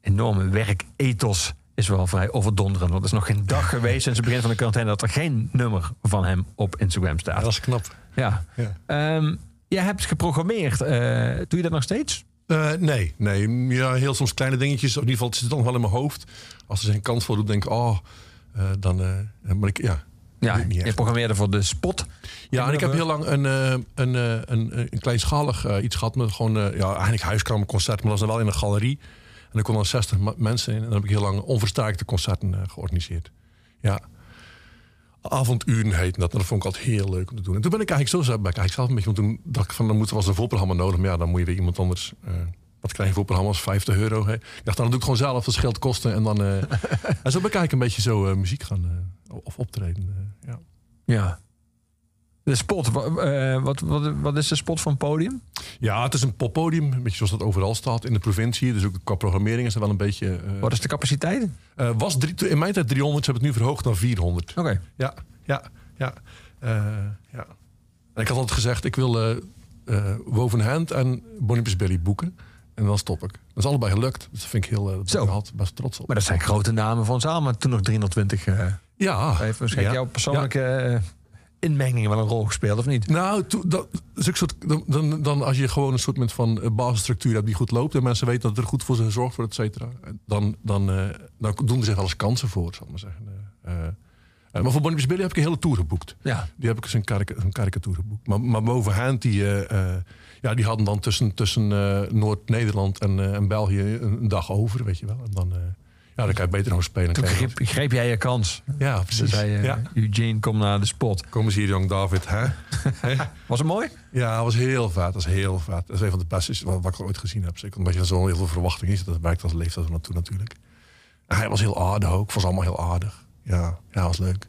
enorme werkethos is wel vrij overdonderend. Want er is nog geen dag geweest sinds het begin van de quarantaine dat er geen nummer van hem op Instagram staat. Dat is knap. Ja. Ja. Ehm, jij hebt geprogrammeerd. Eh, doe je dat nog steeds? Eh, nee, nee. Ja, heel soms kleine dingetjes. In ieder geval, het zit dan wel in mijn hoofd. Als er zijn kans voor doet, denk ik, oh, eh, dan. maar ik, ja. Ja, je programmeerde voor de spot. Ja, en ik heb heel lang een, een, eh, een, een kleinschalig iets gehad met gewoon, ja, eigenlijk huiskamerconcert, maar dat was dan wel in een galerie. En er kon dan 60 ma- mensen in. En dan heb ik heel lang onversterkte concerten georganiseerd. Ja. Avonduren heet dat. En dat vond ik altijd heel leuk om te doen. En toen ben ik eigenlijk zo ben ik eigenlijk zelf een beetje. Toen dacht ik van, dan moet er was een voorprogramma nodig. Maar ja, dan moet je weer iemand anders. eh, wat klein voorprogramma's, 50 euro. Hè. Ik dacht, dan doe ik gewoon zelf. Dat scheelt kosten. En dan. eh, [laughs] en zo ben ik eigenlijk een beetje zo eh, muziek gaan. of optreden. ja. Ja. De spot, eh, wat, wat, wat is de spot van podium? Ja, het is een poppodium, een beetje zoals dat overal staat in de provincie. Dus ook qua programmering is het wel een beetje. eh, Wat is de capaciteit? eh, was drie, in mijn tijd 300, ze hebben het nu verhoogd naar 400. Oké. Ja, ja, ja. Ja. En ik had altijd gezegd, ik wil Woven Hand en Bonimus Belly boeken. En dan stop ik. Dat is allebei gelukt. Dus dat vind ik heel uh, Zo. altijd best trots op. Maar dat zijn grote namen van ons allemaal. Toen nog 320. eh ja. heeft waarschijnlijk ja. jouw persoonlijke inmenging wel een rol gespeeld, of niet? Nou, to- dat, is ook soort, dan, dan, dan als je gewoon een soort met van eh, basisstructuur hebt die goed loopt en mensen weten dat er goed voor ze gezorgd wordt, et cetera, dan, dan, eh, dan doen er zich wel eens kansen voor, zal ik maar zeggen. Eh, maar voor Bonnie Billy heb ik een hele tour geboekt. Ja. Die heb ik eens een, karika- een karikatuur geboekt. Maar, maar bovenhand, die, ja, die hadden dan tussen, tussen Noord-Nederland en, en België een, een dag over, weet je wel. En dan, dan kan je beter nog spelen. Toen greep, greep jij je kans. Ja, precies. zei, eh, ja. Eugene, kom naar de spot. Kom eens hier, jong David. Hè? [laughs] Was het mooi? Ja, dat was heel vet. Dat is heel vet. Dat is een van de beste wat, wat ik ooit gezien heb. Zeker omdat je zo heel veel verwachting is. Dat werkt als leeftijd naartoe natuurlijk. En hij was heel aardig ook. Vond ze allemaal heel aardig. Ja, ja, was leuk.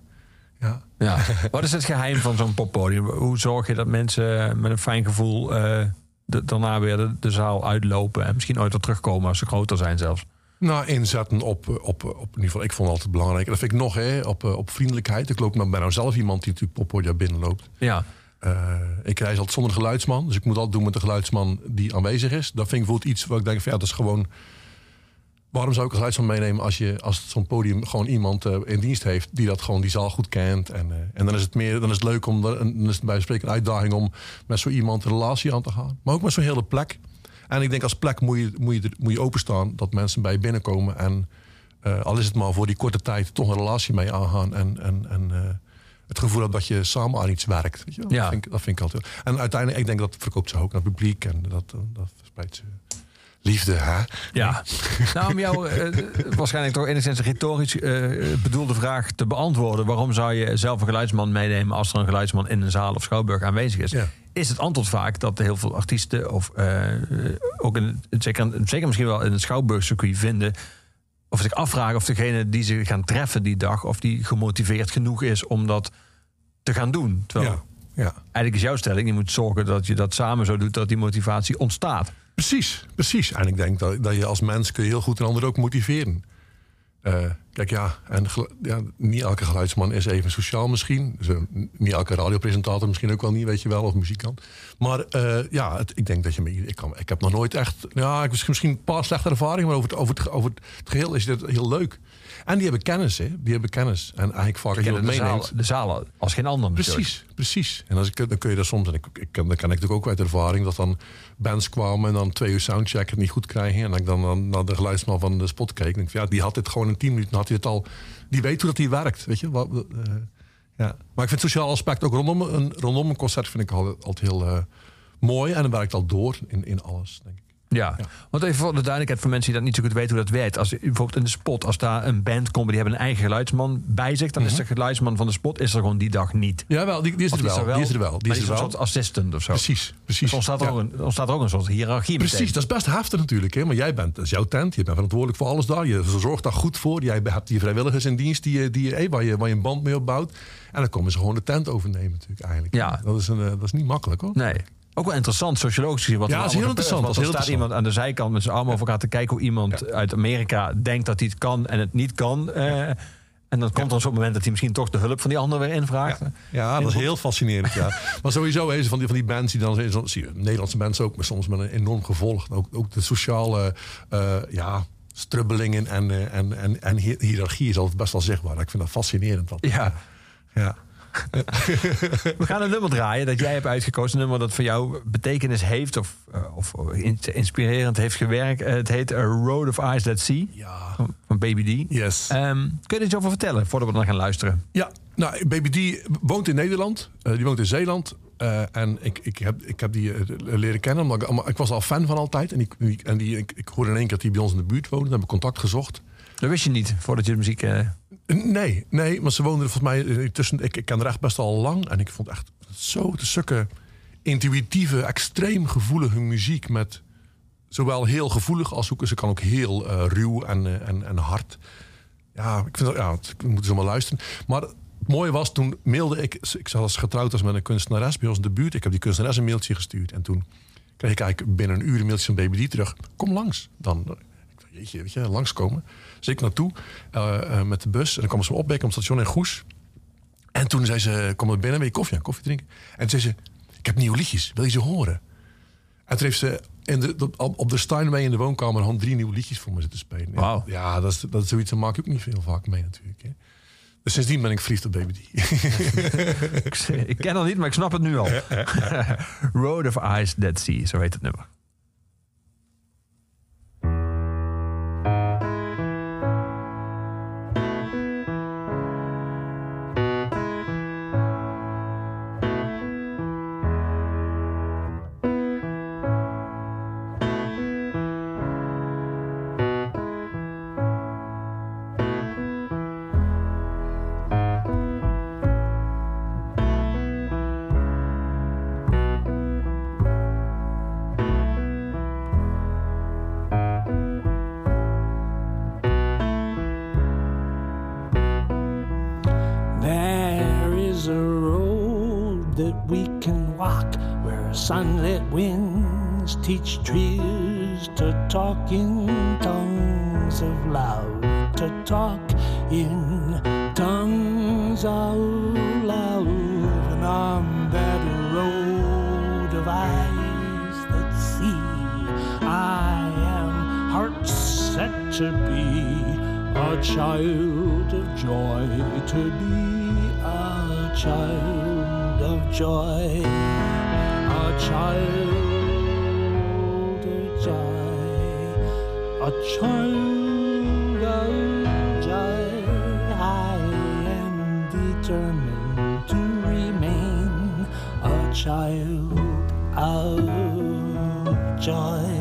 Ja. Ja. Wat is het geheim van zo'n poppodium? Hoe zorg je dat mensen met een fijn gevoel eh, de- daarna weer de, de zaal uitlopen en misschien ooit weer terugkomen als ze groter zijn zelfs? Nou, inzetten op, op, op, in ieder geval, ik vond het altijd belangrijk. Dat vind ik nog, hè, op, eh, op vriendelijkheid. Ik loop nou bij nou zelf iemand die natuurlijk poppodia binnenloopt. Ja. Eh, ik reis altijd zonder geluidsman. Dus ik moet altijd doen met de geluidsman die aanwezig is. Dat vind ik bijvoorbeeld iets waar ik denk van ja, dat is gewoon. Waarom zou ik een geluidsman meenemen als, je, als zo'n podium gewoon iemand eh, in dienst heeft die dat gewoon die zaal goed kent. En, en dan is het meer, dan is het leuk om dan is het bij spreken een uitdaging om met zo iemand een relatie aan te gaan. Maar ook met zo'n hele plek. En ik denk als plek moet je, moet je, moet je openstaan dat mensen bij je binnenkomen en eh, al is het maar voor die korte tijd toch een relatie mee aangaan en, en, en eh, het gevoel hebben dat je samen aan iets werkt. Weet je? Ja. Dat, vind ik, dat vind ik altijd. En uiteindelijk, ik denk dat verkoopt ze ook naar het publiek en dat, eh, dat verspreidt ze liefde. Hè? Ja. nou, om jou eh, waarschijnlijk toch enigszins retorisch eh, bedoelde vraag te beantwoorden. Waarom zou je zelf een geluidsman meenemen als er een geluidsman in een zaal of schouwburg aanwezig is? Ja. Is het antwoord vaak dat heel veel artiesten, of eh, ook in, zeker, zeker misschien wel in het schouwburgcircuit vinden, of zich afvragen of degene die ze gaan treffen die dag, of die gemotiveerd genoeg is om dat te gaan doen. Terwijl Ja. Ja. eigenlijk is jouw stelling, je moet zorgen dat je dat samen zo doet dat die motivatie ontstaat. Precies, precies. En ik denk dat, dat je als mens kun je heel goed een ander ook motiveren. Eh, kijk, ja, en ja, niet elke geluidsman is even sociaal misschien. Dus, eh, niet elke radiopresentator misschien ook wel niet, weet je wel, of muzikant. Maar eh, ja, het- ik denk dat je... Ik, kan, ik heb nog nooit echt... Ja, ik heb misschien een paar slechte ervaringen, maar over het, over het, over het geheel is dit heel leuk. En die hebben kennis, hè. Die hebben kennis. En eigenlijk vaak als je de, meeneemt... zaal, de zalen als geen ander natuurlijk. Precies, precies. En als ik, dan kun je dat soms, en ik, ik, dat ken ik natuurlijk ook uit ervaring, dat dan bands kwamen en dan twee uur soundcheck het niet goed krijgen. En dat ik dan, dan naar de geluidsman van de spot keek. En denk, van, ja, die had dit gewoon in tien minuten, had hij het al. Die weet hoe dat hij werkt, weet je. Wat, eh, ja. Maar ik vind het sociaal aspect ook rondom een, rondom een concert vind ik altijd, altijd heel eh, mooi. En dan werkt al door in, in alles, denk ik. Ja. want even voor de duidelijkheid voor mensen die dat niet zo goed weten hoe dat werkt. Als bijvoorbeeld in de spot, als daar een band komt, die hebben een eigen geluidsman bij zich, dan is de geluidsman van de spot is er gewoon die dag niet. Ja, wel, die, die is er wel. Die is er wel. Die is er een wel. soort assistant of zo. Precies, precies. Dus ontstaat er, Ja. ook een, ontstaat er ook een soort hiërarchie Precies, meteen. dat is best heftig natuurlijk. Hè? Maar jij bent, dat is jouw tent, je bent verantwoordelijk voor alles daar. Je zorgt daar goed voor. Jij hebt die vrijwilligers in dienst die, die, hey, waar, je, waar je een band mee opbouwt. En dan komen ze gewoon de tent overnemen natuurlijk eigenlijk. Ja. Dat, is een, eh, dat is niet makkelijk hoor. Nee. Ook wel interessant, sociologisch gezien. Wat Ja, dat is heel gebeurt. interessant, Want dat is er heel staat iemand aan de zijkant met zijn armen over elkaar te kijken hoe iemand uit Amerika denkt dat hij het kan en het niet kan. eh, en dan komt er zo'n moment dat hij misschien toch de hulp van die ander weer invraagt. Ja, dat is heel fascinerend. Ja. [laughs] maar sowieso hè, van, die, van die bands die dan zo- zie je, Nederlandse bands ook, maar soms met een enorm gevolg. Ook, ook de sociale eh, ja, strubbelingen en, eh, en, en, en hi- hiërarchie is altijd best wel zichtbaar. Ik vind dat fascinerend. Dat, Ja. ja. [laughs] We gaan een nummer draaien dat jij hebt uitgekozen. Een nummer dat voor jou betekenis heeft of, eh, of in- inspirerend heeft gewerkt. Eh, het heet A Road of Eyes That See Ja. van, Baby D. Yes. Ehm, kun je er iets over vertellen voordat we dan gaan luisteren? Ja, nou, Baby D woont in Nederland. Eh, die woont in Zeeland. En ik, ik, heb, ik heb die leren kennen. Omdat ik, maar ik was al fan van altijd. En, die, die- en die, ik, ik hoorde in één keer dat hij bij ons in de buurt woonde. Dan heb ik contact gezocht. Dat wist je niet voordat je de muziek... Nee, nee, maar ze woonden volgens mij eh, tussen. Ik, ik ken haar echt best al lang. En ik vond echt zo te sukke intuïtieve, extreem gevoelige muziek. Met zowel heel gevoelig als ook. Ze kan ook heel eh, ruw en, eh, en, en hard. Ja, ik vind dat, ja, het- ik moet ze maar luisteren. Maar het mooie was, toen mailde ik. Ik zat als getrouwd als met een kunstenares bij ons in de buurt. Ik heb die kunstenares een mailtje gestuurd. En toen kreeg ik eigenlijk binnen een uur een mailtje van Baby D terug. Kom langs. Dan, ik dacht, jeetje, weet je, langskomen. Dus ik naartoe eh, eh, met de bus. En dan kwam ze me opbekken op het station in Goes. En toen zei ze, kom er binnen, wil je koffie, koffie drinken? En toen zei ze, ik heb nieuwe liedjes, wil je ze horen? En toen heeft ze En de, dat- op de Steinway in de woonkamer gewoon drie nieuwe liedjes voor me zitten spelen. Ja, Wauw. Ja, dat is, dat is zoiets, dat maak ik ook niet veel vaak mee natuurlijk. Hè. Dus sindsdien ben ik verliefd op Baby D. [laughs] Ik, ik ken het niet, maar ik snap het nu al. [laughs] Road of Ice, Dead Sea, zo heet het nummer. Teach trees to talk in tongues of love, to talk in tongues of love. And on that road of eyes that see, I am heart set to be a child of joy, to be a child of joy, a child a child of joy. I am determined to remain a child of joy.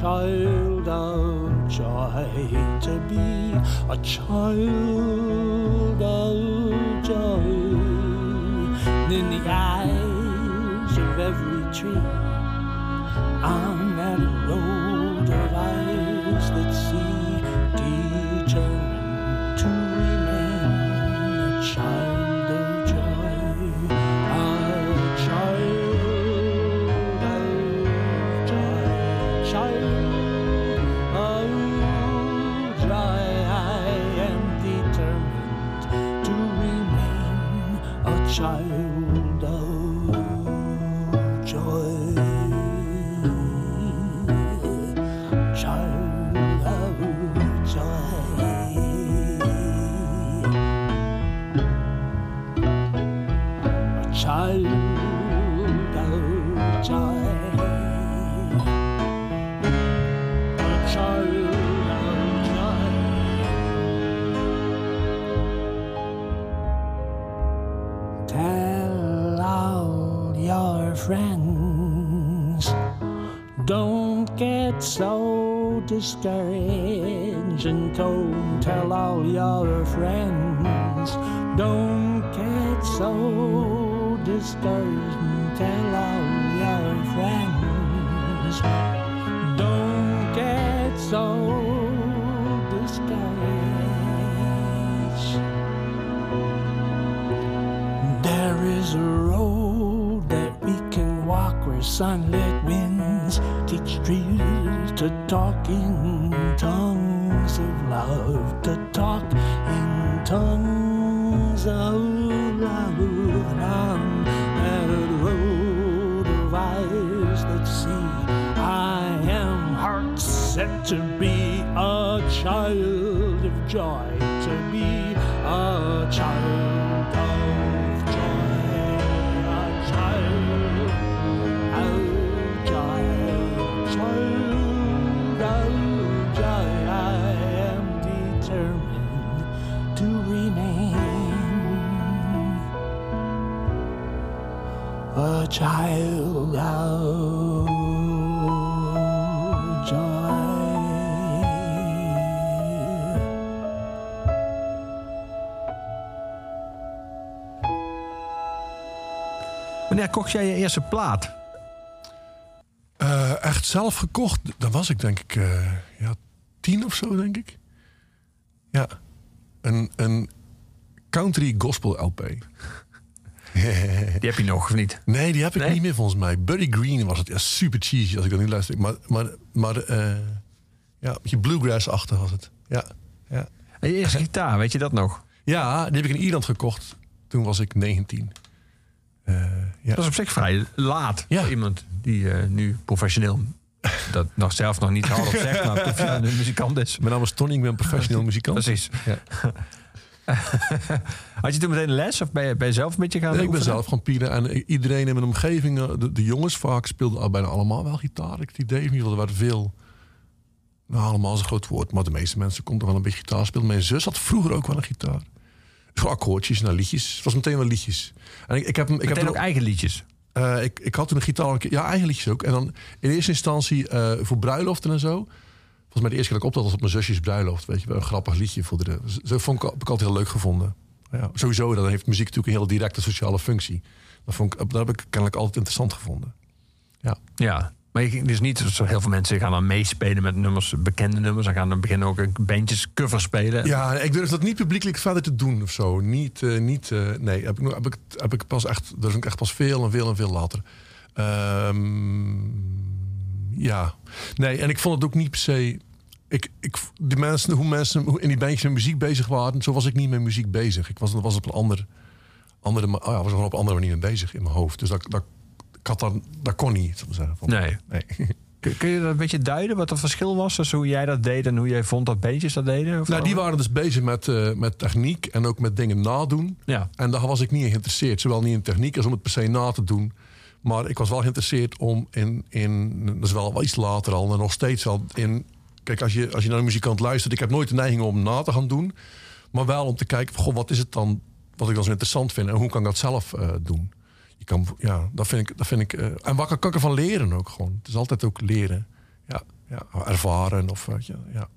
Child of joy. To be a child of joy in the eyes of every tree on that road of eyes that see, determined to discouraged and don't tell all your friends. Don't get so discouraged and tell all your friends. Don't get so discouraged. There is a road that we can walk where sunlit winds teach trees to talk Wanneer kocht jij je eerste plaat? Eh, echt zelf gekocht, dan was ik denk ik eh, ja, tien of zo, denk ik. Ja, een, een country gospel LP. Die heb je nog, of niet? Nee, die heb ik Nee? niet meer volgens mij. Buddy Green was het. Ja, super cheesy als ik dat nu luister. Maar, maar, maar eh, ja, een beetje bluegrass-achtig was het. Ja, ja. En je eerste gitaar, weet je dat nog? ja, die heb ik in Ierland gekocht. Toen was ik 19. Eh, ja. Dat is op zich vrij laat Ja. voor iemand die eh, nu professioneel dat nog zelf nog niet hardop zegt, maar [laughs] professioneel muzikant is. Mijn naam is Tony, ik ben professioneel muzikant. Precies. Ja. [laughs] Had je toen meteen les of ben je, ben je zelf een beetje gaan Nee, ik ben zelf gaan pielen. En iedereen in mijn omgeving, eh, de, de jongens vaak, speelden al bijna allemaal wel gitaar. Ik het idee, ieder geval, er waren veel... Nou, allemaal is een groot woord, maar de meeste mensen konden wel een beetje gitaar spelen. Mijn zus had vroeger ook wel een gitaar. Gewoon akkoordjes, nou liedjes. Het was meteen wel liedjes. En ik, ik heb, ik heb Meteen ook eigen liedjes. Eh, ik, ik had toen een gitaar, een keer- ja, eigen liedjes ook. En dan in eerste instantie eh, voor bruiloften en zo. Volgens mij de eerste keer dat ik optrad was op mijn zusjes bruiloft. Weet je, wel, een grappig liedje voor de. Zo vond ik, heb ik altijd heel leuk gevonden. Ja, sowieso, dan heeft muziek natuurlijk een hele directe sociale functie. Dat, vond ik, dat heb ik kennelijk altijd interessant gevonden. Ja, Ja. Maar je dus niet, zo heel veel mensen gaan dan meespelen met nummers, bekende nummers. Dan gaan dan beginnen ook een bandjes cover spelen. ja ik durf dat niet publiekelijk verder te doen of zo. Niet, eh, niet eh, nee, heb ik, heb, ik, heb ik pas echt, dat ook echt pas veel en veel en veel later. Ehm, ja, nee, en ik vond het ook niet per se. Ik, ik, die mensen, hoe mensen in die bandjes muziek bezig waren, zo was ik niet met muziek bezig. Ik was, was op een ander, andere, oh ja, was op een andere manier mee bezig in mijn hoofd. Dus dat, dat, ik had daar, dat kon niet. Zeggen. Van- Nee. nee. [laughs] Kun, je dat een beetje duiden, wat het verschil was tussen hoe jij dat deed en hoe jij vond dat bandjes dat deden? Of Nou, die waren dus bezig met, eh, met techniek en ook met dingen nadoen. Ja. En daar was ik niet in geïnteresseerd. Zowel niet in techniek als om het per se na te doen. Maar ik was wel geïnteresseerd om in, in dat is wel, wel iets later al, en nog steeds al in. Kijk, als je, als je naar een muzikant luistert, ik heb nooit de neiging om na te gaan doen. Maar wel om te kijken, van, goh, wat is het dan wat ik dan zo interessant vind en hoe kan ik dat zelf eh, doen? Je kan, ja, dat vind ik. Dat vind ik eh, en wat kan, ik ervan leren ook gewoon? Het is altijd ook leren. Ja, ja ervaren of je, ja.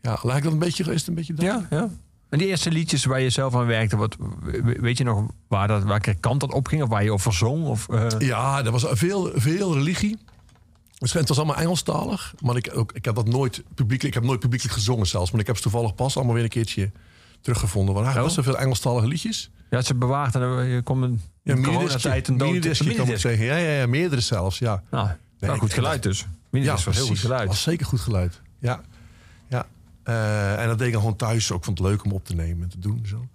Ja, lijkt dat een beetje, is het een beetje dat? Ja, ja. En die eerste liedjes waar je zelf aan werkte, wat, we- weet je nog waar dat, welke kant dat opging? Of waar je over zong? Of, eh, Ja, er was veel, veel religie. Het was allemaal Engelstalig. Maar ik, ook, ik heb dat nooit publiekelijk, ik heb nooit publiekelijk gezongen zelfs. Maar ik heb ze toevallig pas allemaal weer een keertje teruggevonden. Want er Oh. was zoveel Engelstalige liedjes. ja, het ze bewaard en dan je komt een Ja, coronatijd een dood. kan ik zeggen. Ja, ja, ja, meerdere zelfs, ja. Nou, ik- goed geluid dus. Minidisc was heel goed geluid. was zeker goed geluid. Ja, ja. Eh, en dat deed ik dan gewoon thuis. Ook vond het leuk om op te nemen en te doen. Zo.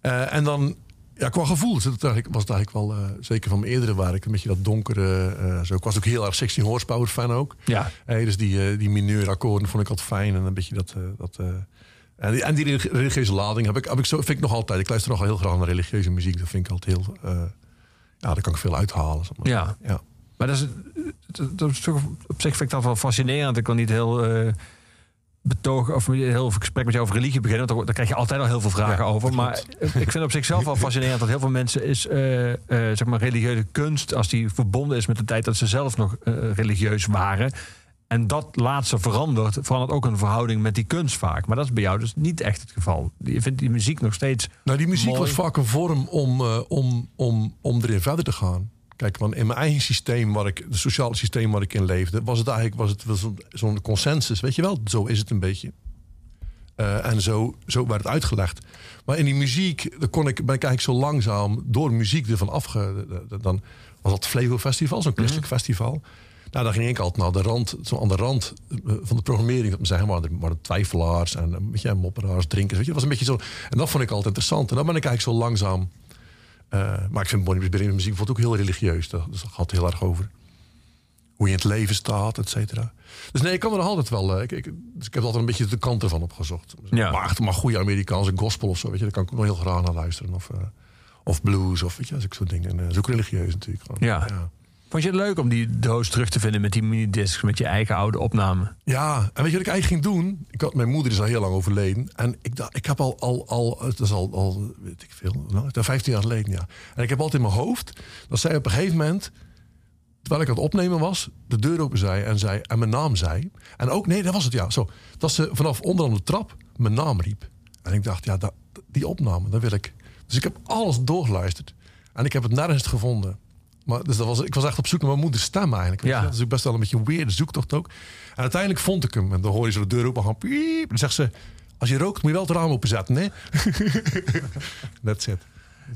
Eh, en dan, ja, qua gevoel was het eigenlijk wel, eh, zeker van mijn eerdere werk, een beetje dat donkere. zo. Ik was ook heel erg 16 horsepower fan ook. Ja, dus die, die mineurakkoorden vond ik altijd fijn. En een beetje dat... dat en, die, en die religi- religieuze lading heb ik, heb ik zo, vind ik nog altijd. Ik luister nogal heel graag naar religieuze muziek. Dat vind ik altijd heel... eh, ja, daar kan ik veel uithalen. zeg maar. ja. ja. Maar dat is, dat- dat is toch, op zich vind ik dat wel fascinerend. Ik wil niet heel eh betogen of heel veel gesprek met jou over religie beginnen. want Daar, krijg je altijd al heel veel vragen Ja, over. Maar ik vind op zichzelf wel fascinerend dat heel veel mensen is, eh, eh, zeg maar, religieuze kunst, als die verbonden is met de tijd dat ze zelf nog eh, religieus waren. En dat laatste verandert, verandert ook een verhouding met die kunst vaak. Maar dat is bij jou dus niet echt het geval. Je vindt die muziek nog steeds. Nou, die muziek Mooi. was vaak een vorm om, eh, om, om, om erin verder te gaan. Kijk, want in mijn eigen systeem, waar ik, het sociale systeem waar ik in leefde, was het eigenlijk was het wel zo'n consensus. Weet je wel, zo is het een beetje. Eh, en zo, zo werd het uitgelegd. Maar in die muziek dan kon ik, ben ik eigenlijk zo langzaam door muziek ervan afge... de- Dan was dat Flevo Festival, zo'n christelijk festival. Nou, dan ging ik altijd naar de rand, zo aan de rand eh, van de programmering. Zeggen, maar waren twijfelaars en een beetje mopperaars, drinkers. Weet je, dat was een beetje zo. En dat vond ik altijd interessant. En dan ben ik eigenlijk zo langzaam. eh, maar ik vind Bonnie Beren's muziek bijvoorbeeld ook heel religieus. Dat, dat gaat heel erg over hoe je in het leven staat, et cetera. Dus nee, ik kan er altijd wel. eh, Ik, ik, dus ik heb altijd een beetje de kant ervan opgezocht. Ja. Maar, echt, maar goede Amerikaanse gospel of zo, weet je, daar kan ik ook nog heel graag naar luisteren. Of, eh, of blues, of weet je, dat soort dingen. En, eh, dat is ook religieus natuurlijk. Gewoon. Ja. ja. Vond je het leuk om die doos terug te vinden met die minidiscs, met je eigen oude opname? Ja, en weet je wat ik eigenlijk ging doen? Ik had, mijn moeder is al heel lang overleden. En ik, dacht, ik heb al, al, al het is al, al weet ik veel, nou, 15 jaar geleden, ja. En ik heb altijd in mijn hoofd dat zij op een gegeven moment, terwijl ik aan het opnemen was, de deur open zei en, zei, en mijn naam zei. En ook, nee, dat was het, ja, zo. Dat ze vanaf onderaan de trap mijn naam riep. En ik dacht, ja, dat, die opname, dat wil ik. Dus ik heb alles doorgeluisterd. En ik heb het nergens gevonden. Maar dus dat was, ik was echt op zoek naar mijn moeders stem eigenlijk. weet Ja. je. Dat is ook best wel een beetje een weird zoektocht ook. En uiteindelijk vond ik hem. En dan hoor je ze de deur open gaan. Piep. Dan zegt ze, als je rookt moet je wel het raam openzetten, hè? [laughs] That's it.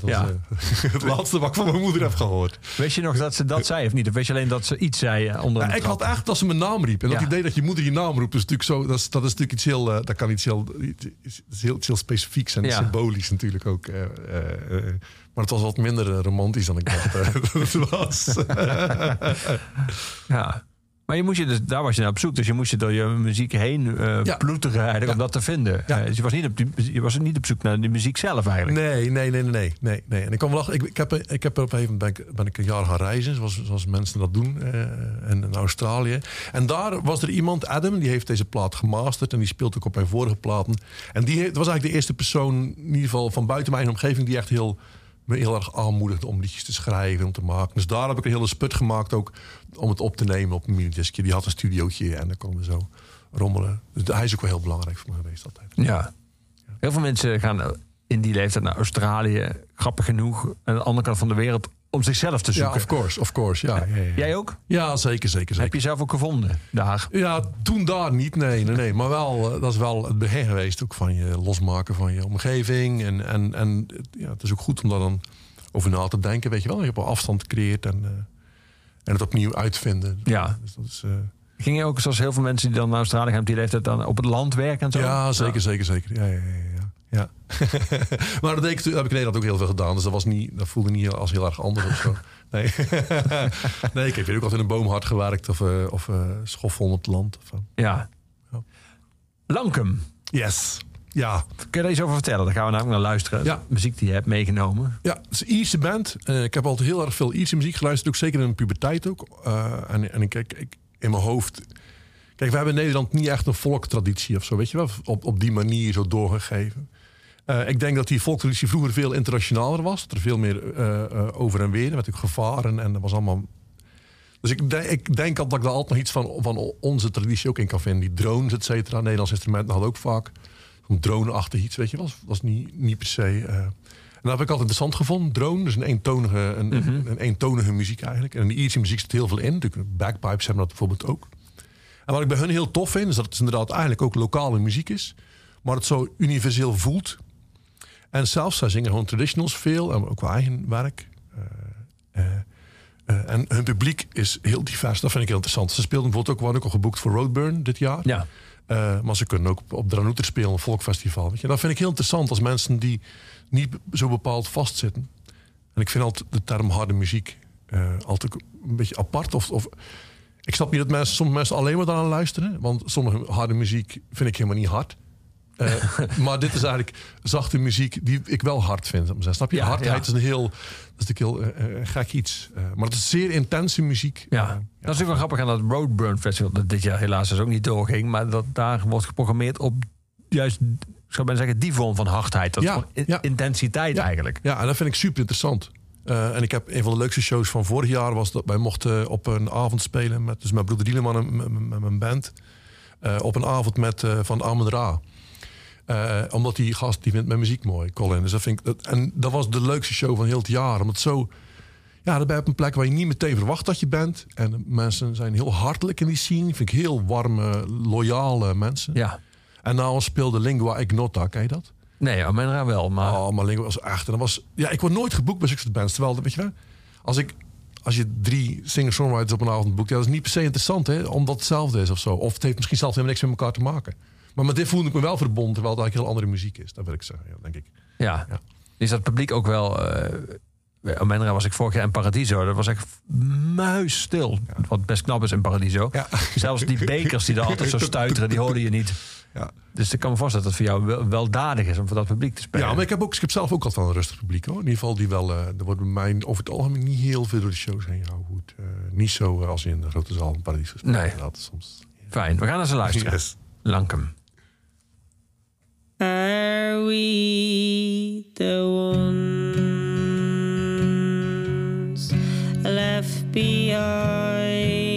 Dat Ja. was eh, [laughs] het laatste wat ik van mijn moeder heb gehoord. Weet je nog dat ze dat zei of niet? Of weet je alleen dat ze iets zei eh, onder Ja, ik had echt dat ze mijn naam riep. En dat Ja. idee dat je moeder je naam roept, is natuurlijk zo. Dat is, dat is natuurlijk iets heel. eh, dat kan iets heel, iets heel, iets heel specifieks en Ja. symbolisch natuurlijk ook. eh, eh, eh. maar het was wat minder romantisch dan ik dacht [laughs] dat het was. Ja. Maar je moest je dus, daar was je naar op zoek. Dus je moest je door je muziek heen Ja. ploeteren eigenlijk Ja. om dat te vinden. Ja. Eh, dus je was, niet op die, je was niet op zoek naar de muziek zelf eigenlijk. Nee, nee, nee, nee, nee, nee. En ik kan wel lachen. Ik, ik, heb, ik heb op een gegeven moment ben ik, ben ik een jaar gaan reizen, zoals, zoals mensen dat doen eh, in, in Australië. En daar was er iemand, Adam, die heeft deze plaat gemasterd en die speelt ook op mijn vorige platen. En die was eigenlijk de eerste persoon, in ieder geval van buiten mijn omgeving, die echt heel, heel erg aanmoedigde om liedjes te schrijven, om te maken. Dus daar heb ik een hele sput gemaakt ook om het op te nemen op een minidiscje. Die had een studiootje en dan konden we zo rommelen. Dus hij is ook wel heel belangrijk voor me geweest altijd. Ja. Heel veel mensen gaan in die leeftijd naar Australië, grappig genoeg, aan de andere kant van de wereld, om zichzelf te Ja, zoeken. of course, of course. Ja, ja, ja. Jij ook? ja zeker, zeker, zeker. Heb je zelf ook gevonden daar? Ja, toen daar niet, nee, nee, nee. Maar wel, eh, dat is wel het begin geweest ook van je losmaken van je omgeving. En, en, en ja, het is ook goed om daar dan over na te denken, weet je wel. Je hebt wel afstand gecreëerd en, eh, en het opnieuw uitvinden. Ja. Dus dat is, eh, Ging je ook zoals heel veel mensen die dan naar Australië gaan die leeftijd dan op het land werken en zo? ja, zeker, zeker, zeker. Ja, ja, ja. [laughs] maar dat deed ik, toen- heb ik in Nederland ook heel veel gedaan. Dus dat, was niet, dat voelde niet als heel erg anders of zo. [laughs] Nee, [laughs] nee ik heb hier ook altijd in een boomhard gewerkt of, eh of schoffel op het land. Of. Ja. Ja. Lankum. Yes. Ja, Kun je daar iets over vertellen? Daar gaan we namelijk naar luisteren. Ja. Muziek die je hebt meegenomen. Ja, het is een Ierse band. Eh, ik heb altijd heel erg veel Ierse muziek geluisterd. Ook zeker in mijn puberteit ook. En en ik, ik, ik- in mijn hoofd... Kijk, we hebben in Nederland niet echt een volktraditie of zo. Weet je wel? Op, op die manier zo doorgegeven. Eh, ik denk dat die volktraditie vroeger veel internationaler was. Dat er veel meer eh, eh, over en weer. Met ook gevaren. En dat was allemaal... Dus ik, denk- ik denk dat ik daar altijd nog iets van, van onze traditie ook in kan vinden. Die drones, et cetera. Nederlandse instrumenten hadden ook vaak een drone-achtig iets, weet je wel. Dat was niet, niet per se... en dat heb ik altijd interessant gevonden. Drone, dus een eentonige, een, een eentonige muziek eigenlijk. En in de Ierse muziek zit heel veel in. Natuurlijk, bagpipes hebben dat bijvoorbeeld ook. En wat ik bij hun heel tof vind, is dat het inderdaad eigenlijk ook lokale muziek is. Maar het zo universeel voelt. En zelfs, zij zingen gewoon traditionals veel. En ook wel eigen werk. Eh, eh, eh, en hun publiek is heel divers. Dat vind ik heel interessant. Ze speelden bijvoorbeeld ook, waren ook al geboekt voor Roadburn dit jaar. Ja. Maar ze kunnen ook op, Dranouter spelen, een volkfestival. Weet je? Dat vind ik heel interessant als mensen die niet zo bepaald vastzitten. En ik vind altijd de term harde muziek altijd een beetje apart. Of, of, ik snap niet dat mensen, sommige mensen alleen maar daaraan luisteren. Want sommige harde muziek vind ik helemaal niet hard. Eh, maar dit is eigenlijk zachte muziek die ik wel hard vind. Snap je? Ja, Hardheid ja. is een heel, dat is natuurlijk heel eh, gek iets. Maar het is zeer intense muziek. Ja. Dat is natuurlijk wel grappig aan dat Roadburn Festival. Dat dit jaar helaas dus ook niet doorging. Maar dat daar wordt geprogrammeerd op juist, ik zou bijna zeggen, die vorm van hardheid. Dat Ja, intensiteit Ja. eigenlijk. Ja, en dat vind ik super interessant. En ik heb een van de leukste shows van vorig jaar was dat wij mochten op een avond spelen met dus mijn broeder Dieleman en met- mijn band. Op een avond met eh, van Amon Ra. Eh, omdat die gast die vindt mijn muziek mooi, Colin. Dus dat vind ik, dat, en dat was de leukste show van heel het jaar. Omdat zo. Ja, dan ben je op een plek waar je niet meteen verwacht dat je bent. En mensen zijn heel hartelijk in die scene. Vind ik heel warme, loyale mensen. Ja. En nou speelde Lingua Ignota, ken je dat? Nee, Amenra wel. Maar Oh, maar Lingua was echt. En dat was, ja, ik word nooit geboekt bij zulke bands. Terwijl, weet je wel, als ik als je drie singer-songwriters op een avond boekt, ja, dat is niet per se interessant, hè, omdat het hetzelfde is of zo. Of het heeft misschien zelfs helemaal niks met elkaar te maken. Maar met dit voelde ik me wel verbonden, terwijl het eigenlijk heel andere muziek is. Dat wil ik zeggen, ja, denk ik. ja. Ja. is dat publiek ook wel... eh bij Amenra was ik vorig jaar in Paradiso. Dat was echt muisstil. Wat best knap is in Paradiso. Ja. Zelfs die bekers die er altijd zo [laughs] stuiteren, die hoorde je niet. Ja. Dus ik kan me voorstellen dat het voor jou wel, weldadig is om voor dat publiek te spelen. Ja, maar ik heb, ook, ik heb zelf ook altijd wel een rustig publiek hoor. In ieder geval, die wel, eh, er wordt bij mij over het algemeen niet heel veel door de shows heen gehouden. Goed, eh, niet zo eh, als in de grote zaal in gespeeld. Nee. Inderdaad, soms. Fijn, we gaan naar ze luisteren. Yes. Lankum. Are we the ones left behind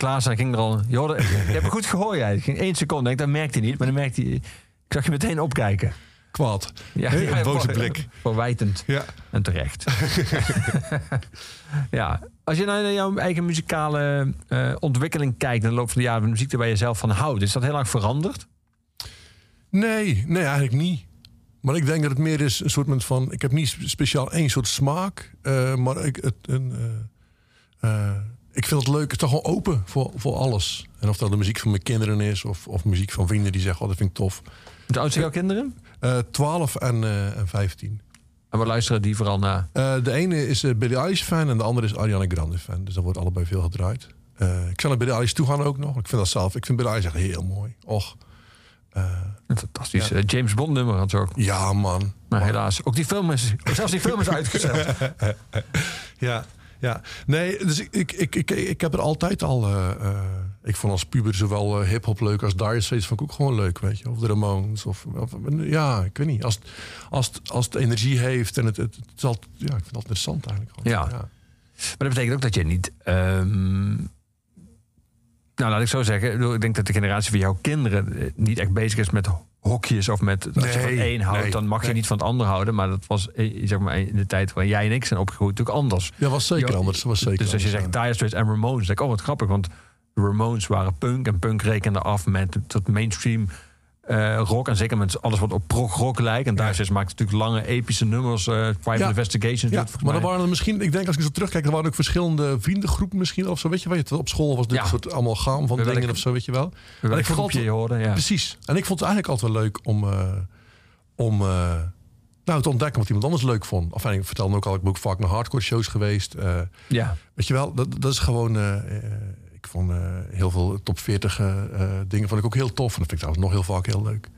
klaarstaan. Ging er al. Je, hoorde, je hebt goed gehoord, jij. Het ging één seconde. Ik, dat merkte hij niet, maar dan merkte hij. Ik zag je meteen opkijken. Kwaad. Ja, een boze blik. Verwijtend. Ja. En terecht. [laughs] ja. Als je naar jouw eigen muzikale eh, ontwikkeling kijkt... in de loop van de jaren de muziek waar je zelf van houdt... is dat heel erg veranderd? Nee, nee, eigenlijk niet. Maar ik denk dat het meer is een soort van... Ik heb niet spe- speciaal één soort smaak. eh, maar ik, het, een, eh, ik vind het leuk. Het is toch gewoon open voor, voor alles. En of dat de muziek van mijn kinderen is... of, of muziek van vrienden die zeggen... Oh, dat vind ik tof. De oudste jouw kinderen? Eh 12 en, eh, en 15. En we luisteren die vooral naar... Eh, de ene is Billie Eilish fan en de andere is Ariana Grande fan. Dus dat wordt allebei veel gedraaid. Ik zal naar Billie Eilish toe gaan ook nog. Ik vind dat zelf. Ik vind Billie Eilish echt heel mooi. Och. Een fantastisch Ja. James Bond nummer had ze ook. ja, man. Maar helaas, ook die film is... Zelfs die film is uitgezet. [laughs] Ja, ja. Nee, dus ik, ik, ik, ik, ik heb er altijd al... eh, eh, ik vond als puber zowel eh, hip-hop leuk als Dire Straits vond ik ook gewoon leuk, weet je. Of de Ramones. Of, of- ja, ik weet niet. Als, het- als, als het energie heeft en het, het, het is altijd, ja, ik vind altijd interessant eigenlijk. gewoon. Ja. Maar dat betekent ook dat je niet... ehm, nou, laat ik zo zeggen. Ik denk dat de generatie van jouw kinderen niet echt bezig is met hokjes of met als je van één houdt, nee, dan mag je nee. niet van het ander houden. Maar dat was eh, zeg maar in de tijd waar jij en ik zijn opgegroeid natuurlijk anders. Ja, was zeker anders. Was zeker dus als je zegt ja. Dire Straits en Ramones, dan denk ik, oh wat grappig, want de Ramones waren punk en punk rekende af met tot mainstream eh, rock en zeker met alles wat op prog rock lijkt. En Dire Straits maakt natuurlijk lange epische nummers, eh Private Ja. Investigations. Ja, maar mij. waren er misschien, ik denk als ik zo terugkijk, er waren ook verschillende vriendengroepen misschien of zo. Weet je wel, op school was dit Ja. een soort allemaal gaam van dingen of zo, weet je wel. En ik vond je hoorde, ja. Precies. En ik vond het eigenlijk altijd wel leuk om, eh, om nou, te ontdekken wat iemand anders leuk vond. Enfin, ik vertelde ook al, ik ben ook vaak naar hardcore shows geweest. Ja. Weet je wel, dat, dat is gewoon. Ik vond eh, heel veel top 40 eh, eh, dingen vond ik ook heel tof. En dat vind ik trouwens nog heel vaak heel leuk.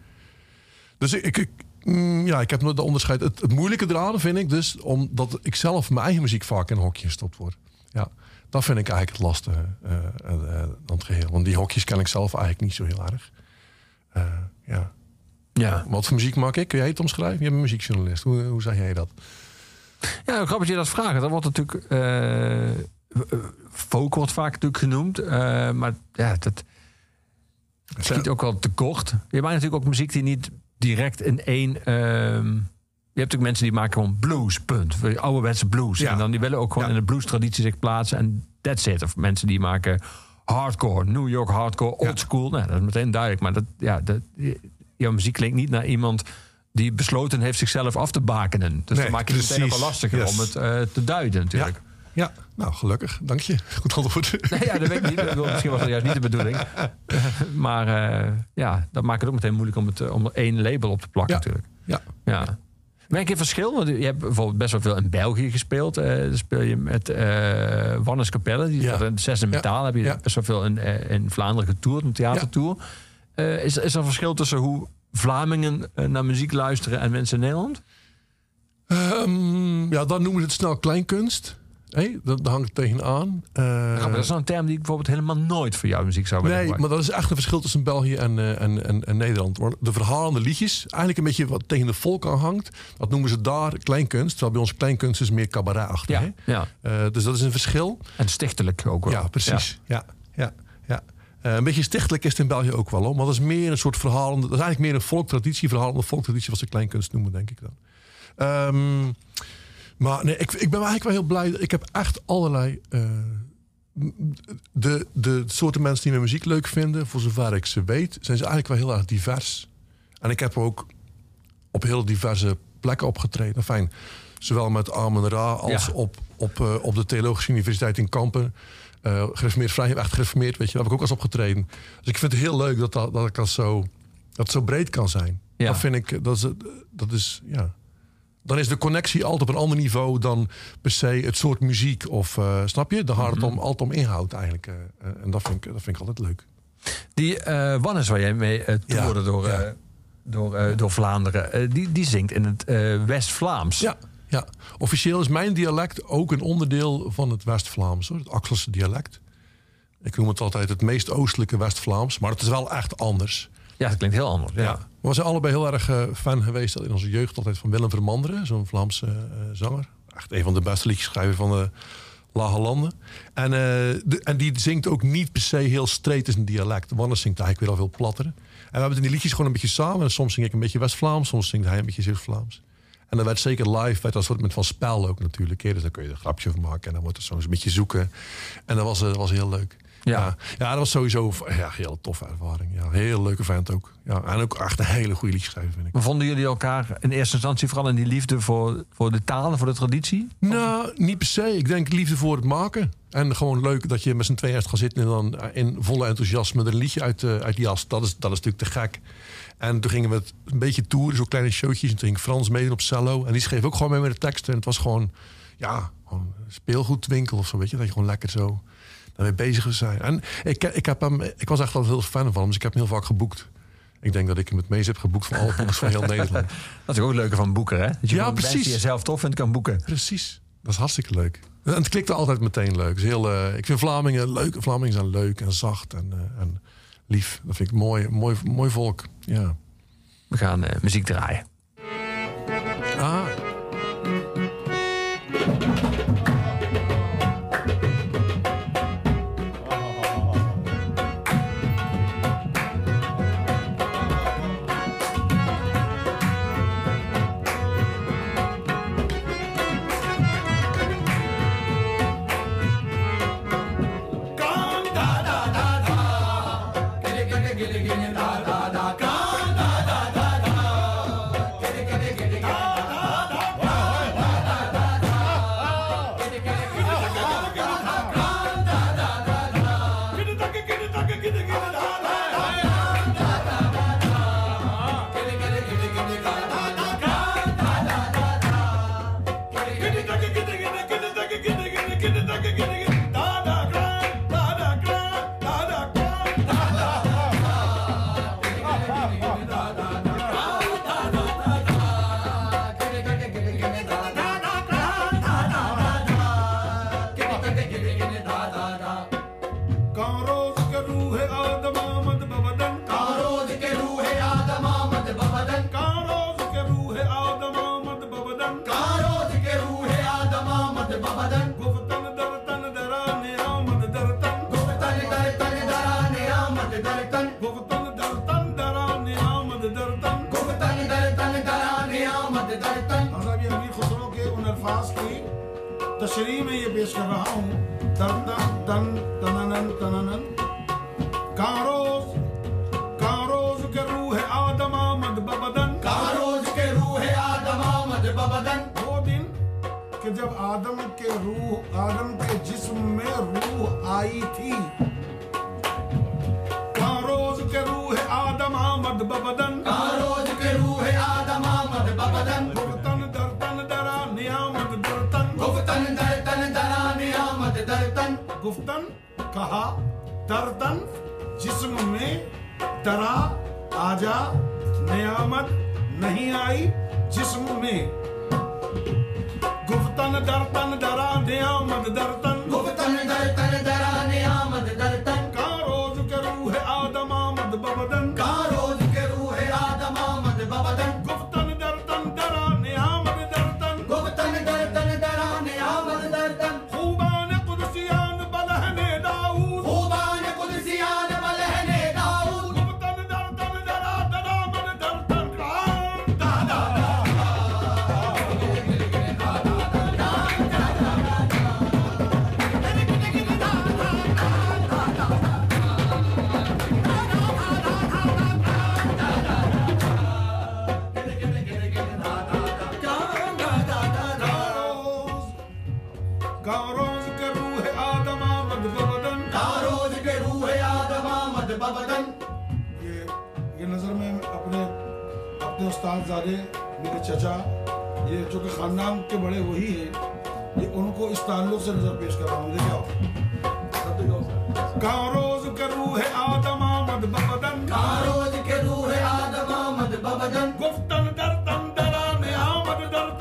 Dus ik, ik, mm, ja, ik heb nog de onderscheid. Het, het moeilijke eraan vind ik dus, omdat ik zelf mijn eigen muziek vaak in een hokje gestopt word. Ja, dat vind ik eigenlijk het lastige aan het geheel. Want die hokjes ken ik zelf eigenlijk niet zo heel erg. Ja. Ja. Wat voor muziek maak ik? Kun jij het omschrijven? Je bent een muziekjournalist. Hoe, hoe zeg jij dat? Ja, grappig dat je dat vraagt. Dat wordt natuurlijk... folk wordt vaak natuurlijk genoemd. eh, maar ja, dat schiet ook wel tekort. Je maakt natuurlijk ook muziek die niet direct in één... ehm, je hebt natuurlijk mensen die maken gewoon blues, punt. Ouderwetse blues. Ja. En dan die willen ook gewoon Ja. in de blues traditie zich plaatsen. En that's it. Of mensen die maken hardcore, New York hardcore, old school. Nou, dat is meteen duidelijk. Maar dat, ja, dat, jouw muziek klinkt niet naar iemand die besloten heeft zichzelf af te bakenen. Dus Nee, dan maak je het meteen ook wel lastiger Yes. om het eh, te duiden natuurlijk. Ja, nou gelukkig. Dank je. Goed antwoord. Nee, ja, dat weet ik niet. Ik Misschien was dat juist niet de bedoeling. [laughs] maar eh, ja, dat maakt het ook meteen moeilijk om, het, eh, om één label op te plakken Ja. natuurlijk. Ja. Ja. Merk je verschil? Want je hebt bijvoorbeeld best wel veel in België gespeeld. Eh dan speel je met eh Wannes Capelle. Die Ja. in zesde Ja. metaal. Heb je best wel veel in, in Vlaanderen getoerd, een theatertour. Is, is er een verschil tussen hoe Vlamingen naar muziek luisteren en mensen in Nederland? Ehm, ja, dan noemen ze het snel kleinkunst. Hey, dat, hangt tegenaan. Eh, Grappig, dat is nou een term die ik bijvoorbeeld helemaal nooit voor jouw muziek zou willen nee, maar dat is echt een verschil tussen België en, eh, en, en, en Nederland. Want De verhalende liedjes, eigenlijk een beetje wat tegen de volk aan hangt. Dat noemen ze daar kleinkunst. Terwijl bij ons kleinkunst is meer cabaretachtig. Ja, ja. Eh, dus dat is een verschil. En stichtelijk ook wel. Ja, precies. Ja, ja, ja. Een beetje stichtelijk is het in België ook wel. Hoor. Maar dat is meer een soort verhalende... Dat is eigenlijk meer een volktraditie. Verhalende volktraditie wat ze kleinkunst noemen, denk ik dan. Ehm, maar nee, ik, ik ben eigenlijk wel heel blij. Ik heb echt allerlei... eh, de, de soorten mensen die mijn muziek leuk vinden... voor zover ik ze weet... zijn ze eigenlijk wel heel erg divers. En ik heb ook op heel diverse plekken opgetreden. Fijn. Zowel met Amen Ra als Ja. op, op, eh, op de Theologische Universiteit in Kampen. Eh gereformeerd, vrij echt gereformeerd, weet je, daar heb ik ook als opgetreden. Dus ik vind het heel leuk dat, dat, dat ik dat zo, dat zo breed kan zijn. Ja. Dat vind ik, dat is, dat is, ja. Dan is de connectie altijd op een ander niveau dan per se het soort muziek. Of eh, snap je? Dan gaat het om, altijd om inhoud eigenlijk. eh, eh, en dat vind, ik, dat vind ik altijd leuk. Die eh Wannes waar jij mee Ja, toerde door, ja. door, door Vlaanderen, die, die zingt in het West-Vlaams. Ja, ja. Officieel is mijn dialect ook een onderdeel van het West-Vlaams. Het Axelse dialect. Ik noem het altijd het meest oostelijke West-Vlaams. Maar het is wel echt anders. Ja, dat klinkt heel anders. Ja. We zijn allebei heel erg eh, fan geweest in onze jeugd altijd van Willem Vermanderen, zo'n Vlaamse eh, zanger. Echt een van de beste liedjeschrijvers van de Lage Landen. En, eh, de- en die zingt ook niet per se heel streed in zijn dialect. Wannes zingt eigenlijk weer al veel platter. En we hebben in die liedjes gewoon een beetje samen. En soms zing ik een beetje West-Vlaams, soms zingt hij een beetje Zuid-Vlaams. En dan werd zeker live, werd dat soort van spel ook natuurlijk. Dus daar kun je een grapje van maken en dan wordt het eens een beetje zoeken. En dat was, eh, dat was heel leuk. Ja. Ja. Dat was sowieso ja, een hele toffe ervaring. Ja, heel leuke vent ook. Ja, en ook echt een hele goede liedjeschrijver, vind ik. Maar vonden jullie elkaar in eerste instantie vooral in die liefde voor, voor de talen, voor de traditie? Nou, niet per se. Ik denk liefde voor het maken. En gewoon leuk dat je met z'n tweeën gaat zitten en dan in volle enthousiasme er een liedje uit, eh, uit die jas. Dat is, dat is natuurlijk te gek. En toen gingen we het een beetje toeren, zo kleine showtjes. En toen ging Frans mee op cello. En die schreef ook gewoon mee met de teksten. En het was gewoon, ja, gewoon speelgoedwinkel of zo, weet je. Dat je gewoon lekker zo daarmee bezig zijn. En ik, ik, heb hem, ik was echt wel heel fan van hem, dus ik heb hem heel vaak geboekt. Ik denk dat ik hem het meest heb geboekt van alle boekers van heel Nederland. [laughs] Dat is ook het leuke van boeken, hè? Dat je Ja, mensen precies. die je zelf tof vindt kan boeken. Precies. Dat is hartstikke leuk. En het klikte altijd meteen leuk. Dus heel, eh, ik vind Vlamingen leuk. Vlamingen zijn leuk en zacht en, eh, en lief. Dat vind ik mooi, mooi, mooi volk. Ja. We gaan eh, muziek draaien. Ah, آمد بابدن گفتن در تن دران آمد تن تن تن تن تن تن تن کے ان کی تشریح میں یہ پیش کر رہا ہوں تن روح آدم کے جسم میں روح آئی تھی۔ روز کے روح آدم آمد ببدن۔ روز کے روح آدم آمد ببدن۔ بھگتن درتن درا نیامد درتن۔ بھگتن درتن درا نیامد درتن۔ گفتن کہا درتن جسم میں درا آجا۔ نیامت نہیں آئی جسم میں۔ تن در تن درا دیاں مد در تن گفت تن در تن درا استاد زادے میرے چچا یہ جو کہ خاندان کے بڑے وہی ہیں یہ ان کو اس تعلق سے نظر پیش کر رہا ہوں۔ دیکھا کا روز کے روح آدم آمد ببدن؟ کا کے روح آدم آمد ببدن؟ گفتن در تن میں آمد در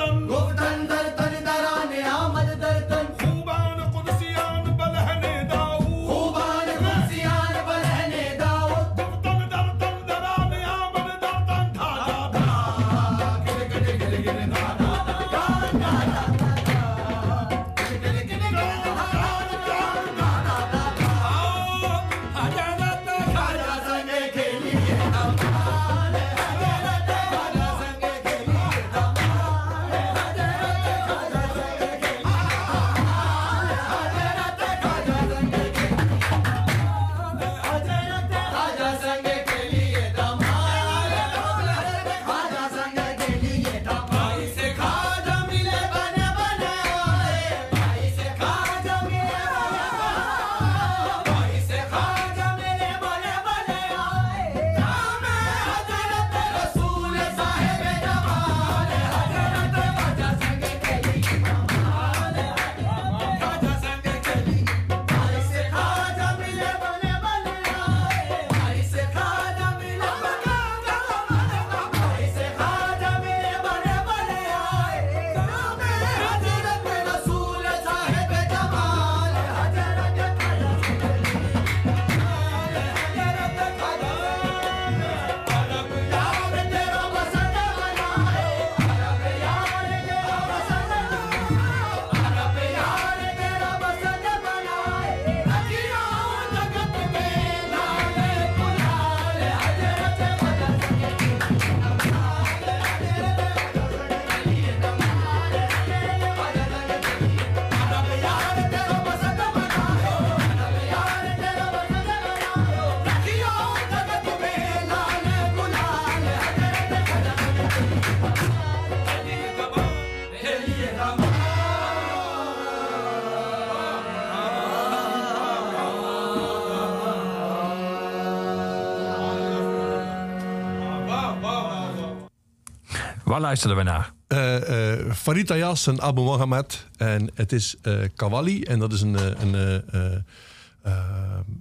luisterden we naar? Eh, eh, Farid Ayas en Abu Mohammed. En het is eh Kawali. En dat is een, een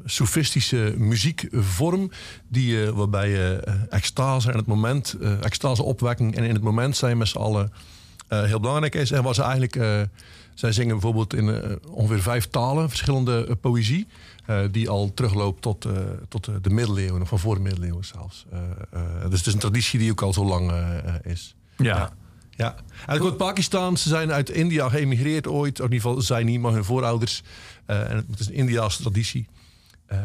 soefistische muziekvorm. Die, waarbij je extase en het moment, extase opwekking en in het moment zijn met z'n allen heel belangrijk is. En ze eigenlijk, zij zingen bijvoorbeeld in ongeveer vijf talen verschillende poëzie. die al terugloopt tot, tot de middeleeuwen, of van voor de middeleeuwen zelfs. Dus het is een traditie die ook al zo lang is. Ja. Ja. En ik hoor Pakistan, ze zijn uit India geëmigreerd ooit. Of in ieder geval, zij niet, maar hun voorouders. Eh, en het is een Indiaanse traditie. Ehm,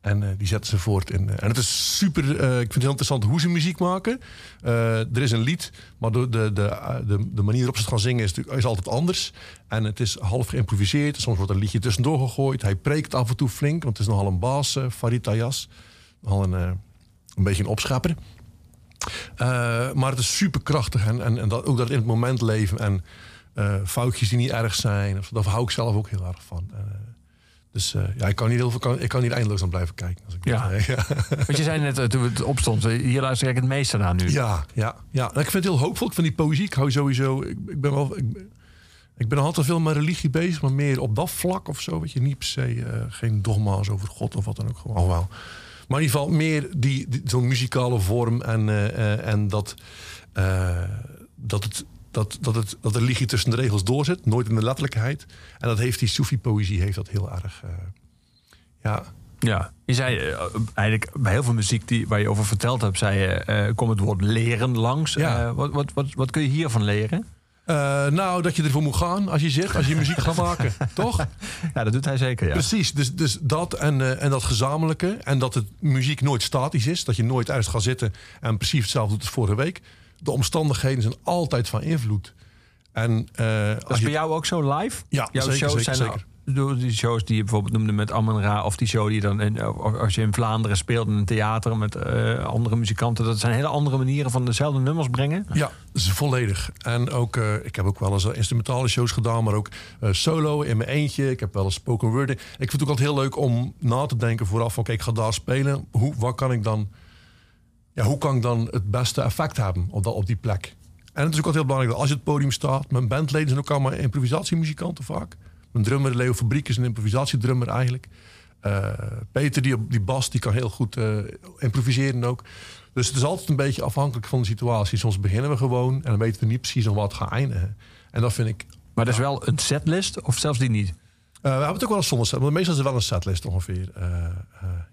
en eh, die zetten ze voort. In, eh, en het is super, ik vind het heel interessant hoe ze muziek maken. Er is een lied, maar de, de, de, de, manier waarop ze het gaan zingen is, is altijd anders. En het is half geïmproviseerd. Soms wordt een liedje tussendoor gegooid. Hij preekt af en toe flink, want het is nogal een baas, Farid. Nogal een, een beetje een opschepper. Eh, maar het is super krachtig en, en, en dat, ook dat in het moment leven en eh, foutjes die niet erg zijn. Of, daar hou ik zelf ook heel erg van. Eh, dus ja, ik kan, niet heel veel, kan, ik kan niet eindeloos aan blijven kijken. Als ik Ja. dat- ja. [laughs] Want je zei net toen het opstond, hier luister ik het meeste naar nu. Ja, ja, ja. En ik vind het heel hoopvol. Ik vind die poëzie, ik hou sowieso... Ik, ik ben wel... Ik, ben- ik ben altijd veel met religie bezig, maar meer op dat vlak of zo. Weet je, niet per se, geen dogma's over God of wat dan ook. Gewoon wel. Maar in ieder geval meer die, die- zo'n muzikale vorm en, eh, eh, en dat, eh, dat, het, dat, dat, het, dat religie tussen de regels doorzit. Nooit in de letterlijkheid. En dat heeft die Soefi-poëzie heeft dat heel erg... ja, Ja, je zei eigenlijk bij heel veel muziek die, waar je over verteld hebt, zei je, eh komt het woord leren langs. Ja. Wat, wat, wat, wat kun je hiervan leren? Eh, nou, dat je ervoor moet gaan als je zegt, als je muziek gaat maken. [laughs] Toch? Ja, dat doet hij zeker, ja. Precies, dus, dus dat en, eh, en dat gezamenlijke. En dat het muziek nooit statisch is. Dat je nooit ergens gaat zitten en precies hetzelfde doet als vorige week. De omstandigheden zijn altijd van invloed. En, eh, Dat is je, bij jou ook zo live? Ja, Jouw zeker, shows zeker, zijn zeker. Door die shows die je bijvoorbeeld noemde met Amon of die show die je dan in, als je in Vlaanderen speelt in een theater... met eh, andere muzikanten. Dat zijn hele andere manieren van dezelfde nummers brengen. ja, volledig. En ook, eh, ik heb ook wel eens eh, instrumentale shows gedaan, maar ook solo in mijn eentje. Ik heb wel eens spoken word. Ik vind het ook altijd heel leuk om na te denken vooraf van, kijk, ik ga daar spelen. Hoe, wat kan ik dan, ja, hoe kan ik dan het beste effect hebben op, dat, op die plek? En het is ook altijd heel belangrijk dat als je het podium staat, mijn bandleden zijn ook allemaal improvisatiemuzikanten vaak. Mijn drummer, Leo Fabriek, is een improvisatiedrummer eigenlijk. Eh, Peter, die op die bas, die kan heel goed eh, improviseren ook. Dus het is altijd een beetje afhankelijk van de situatie. Soms beginnen we gewoon en dan weten we niet precies aan wat gaat eindigen. En dat vind ik. Maar dat is wel een setlist of zelfs die niet? eh, we hebben het ook wel eens zonder set, maar meestal is het wel een setlist ongeveer.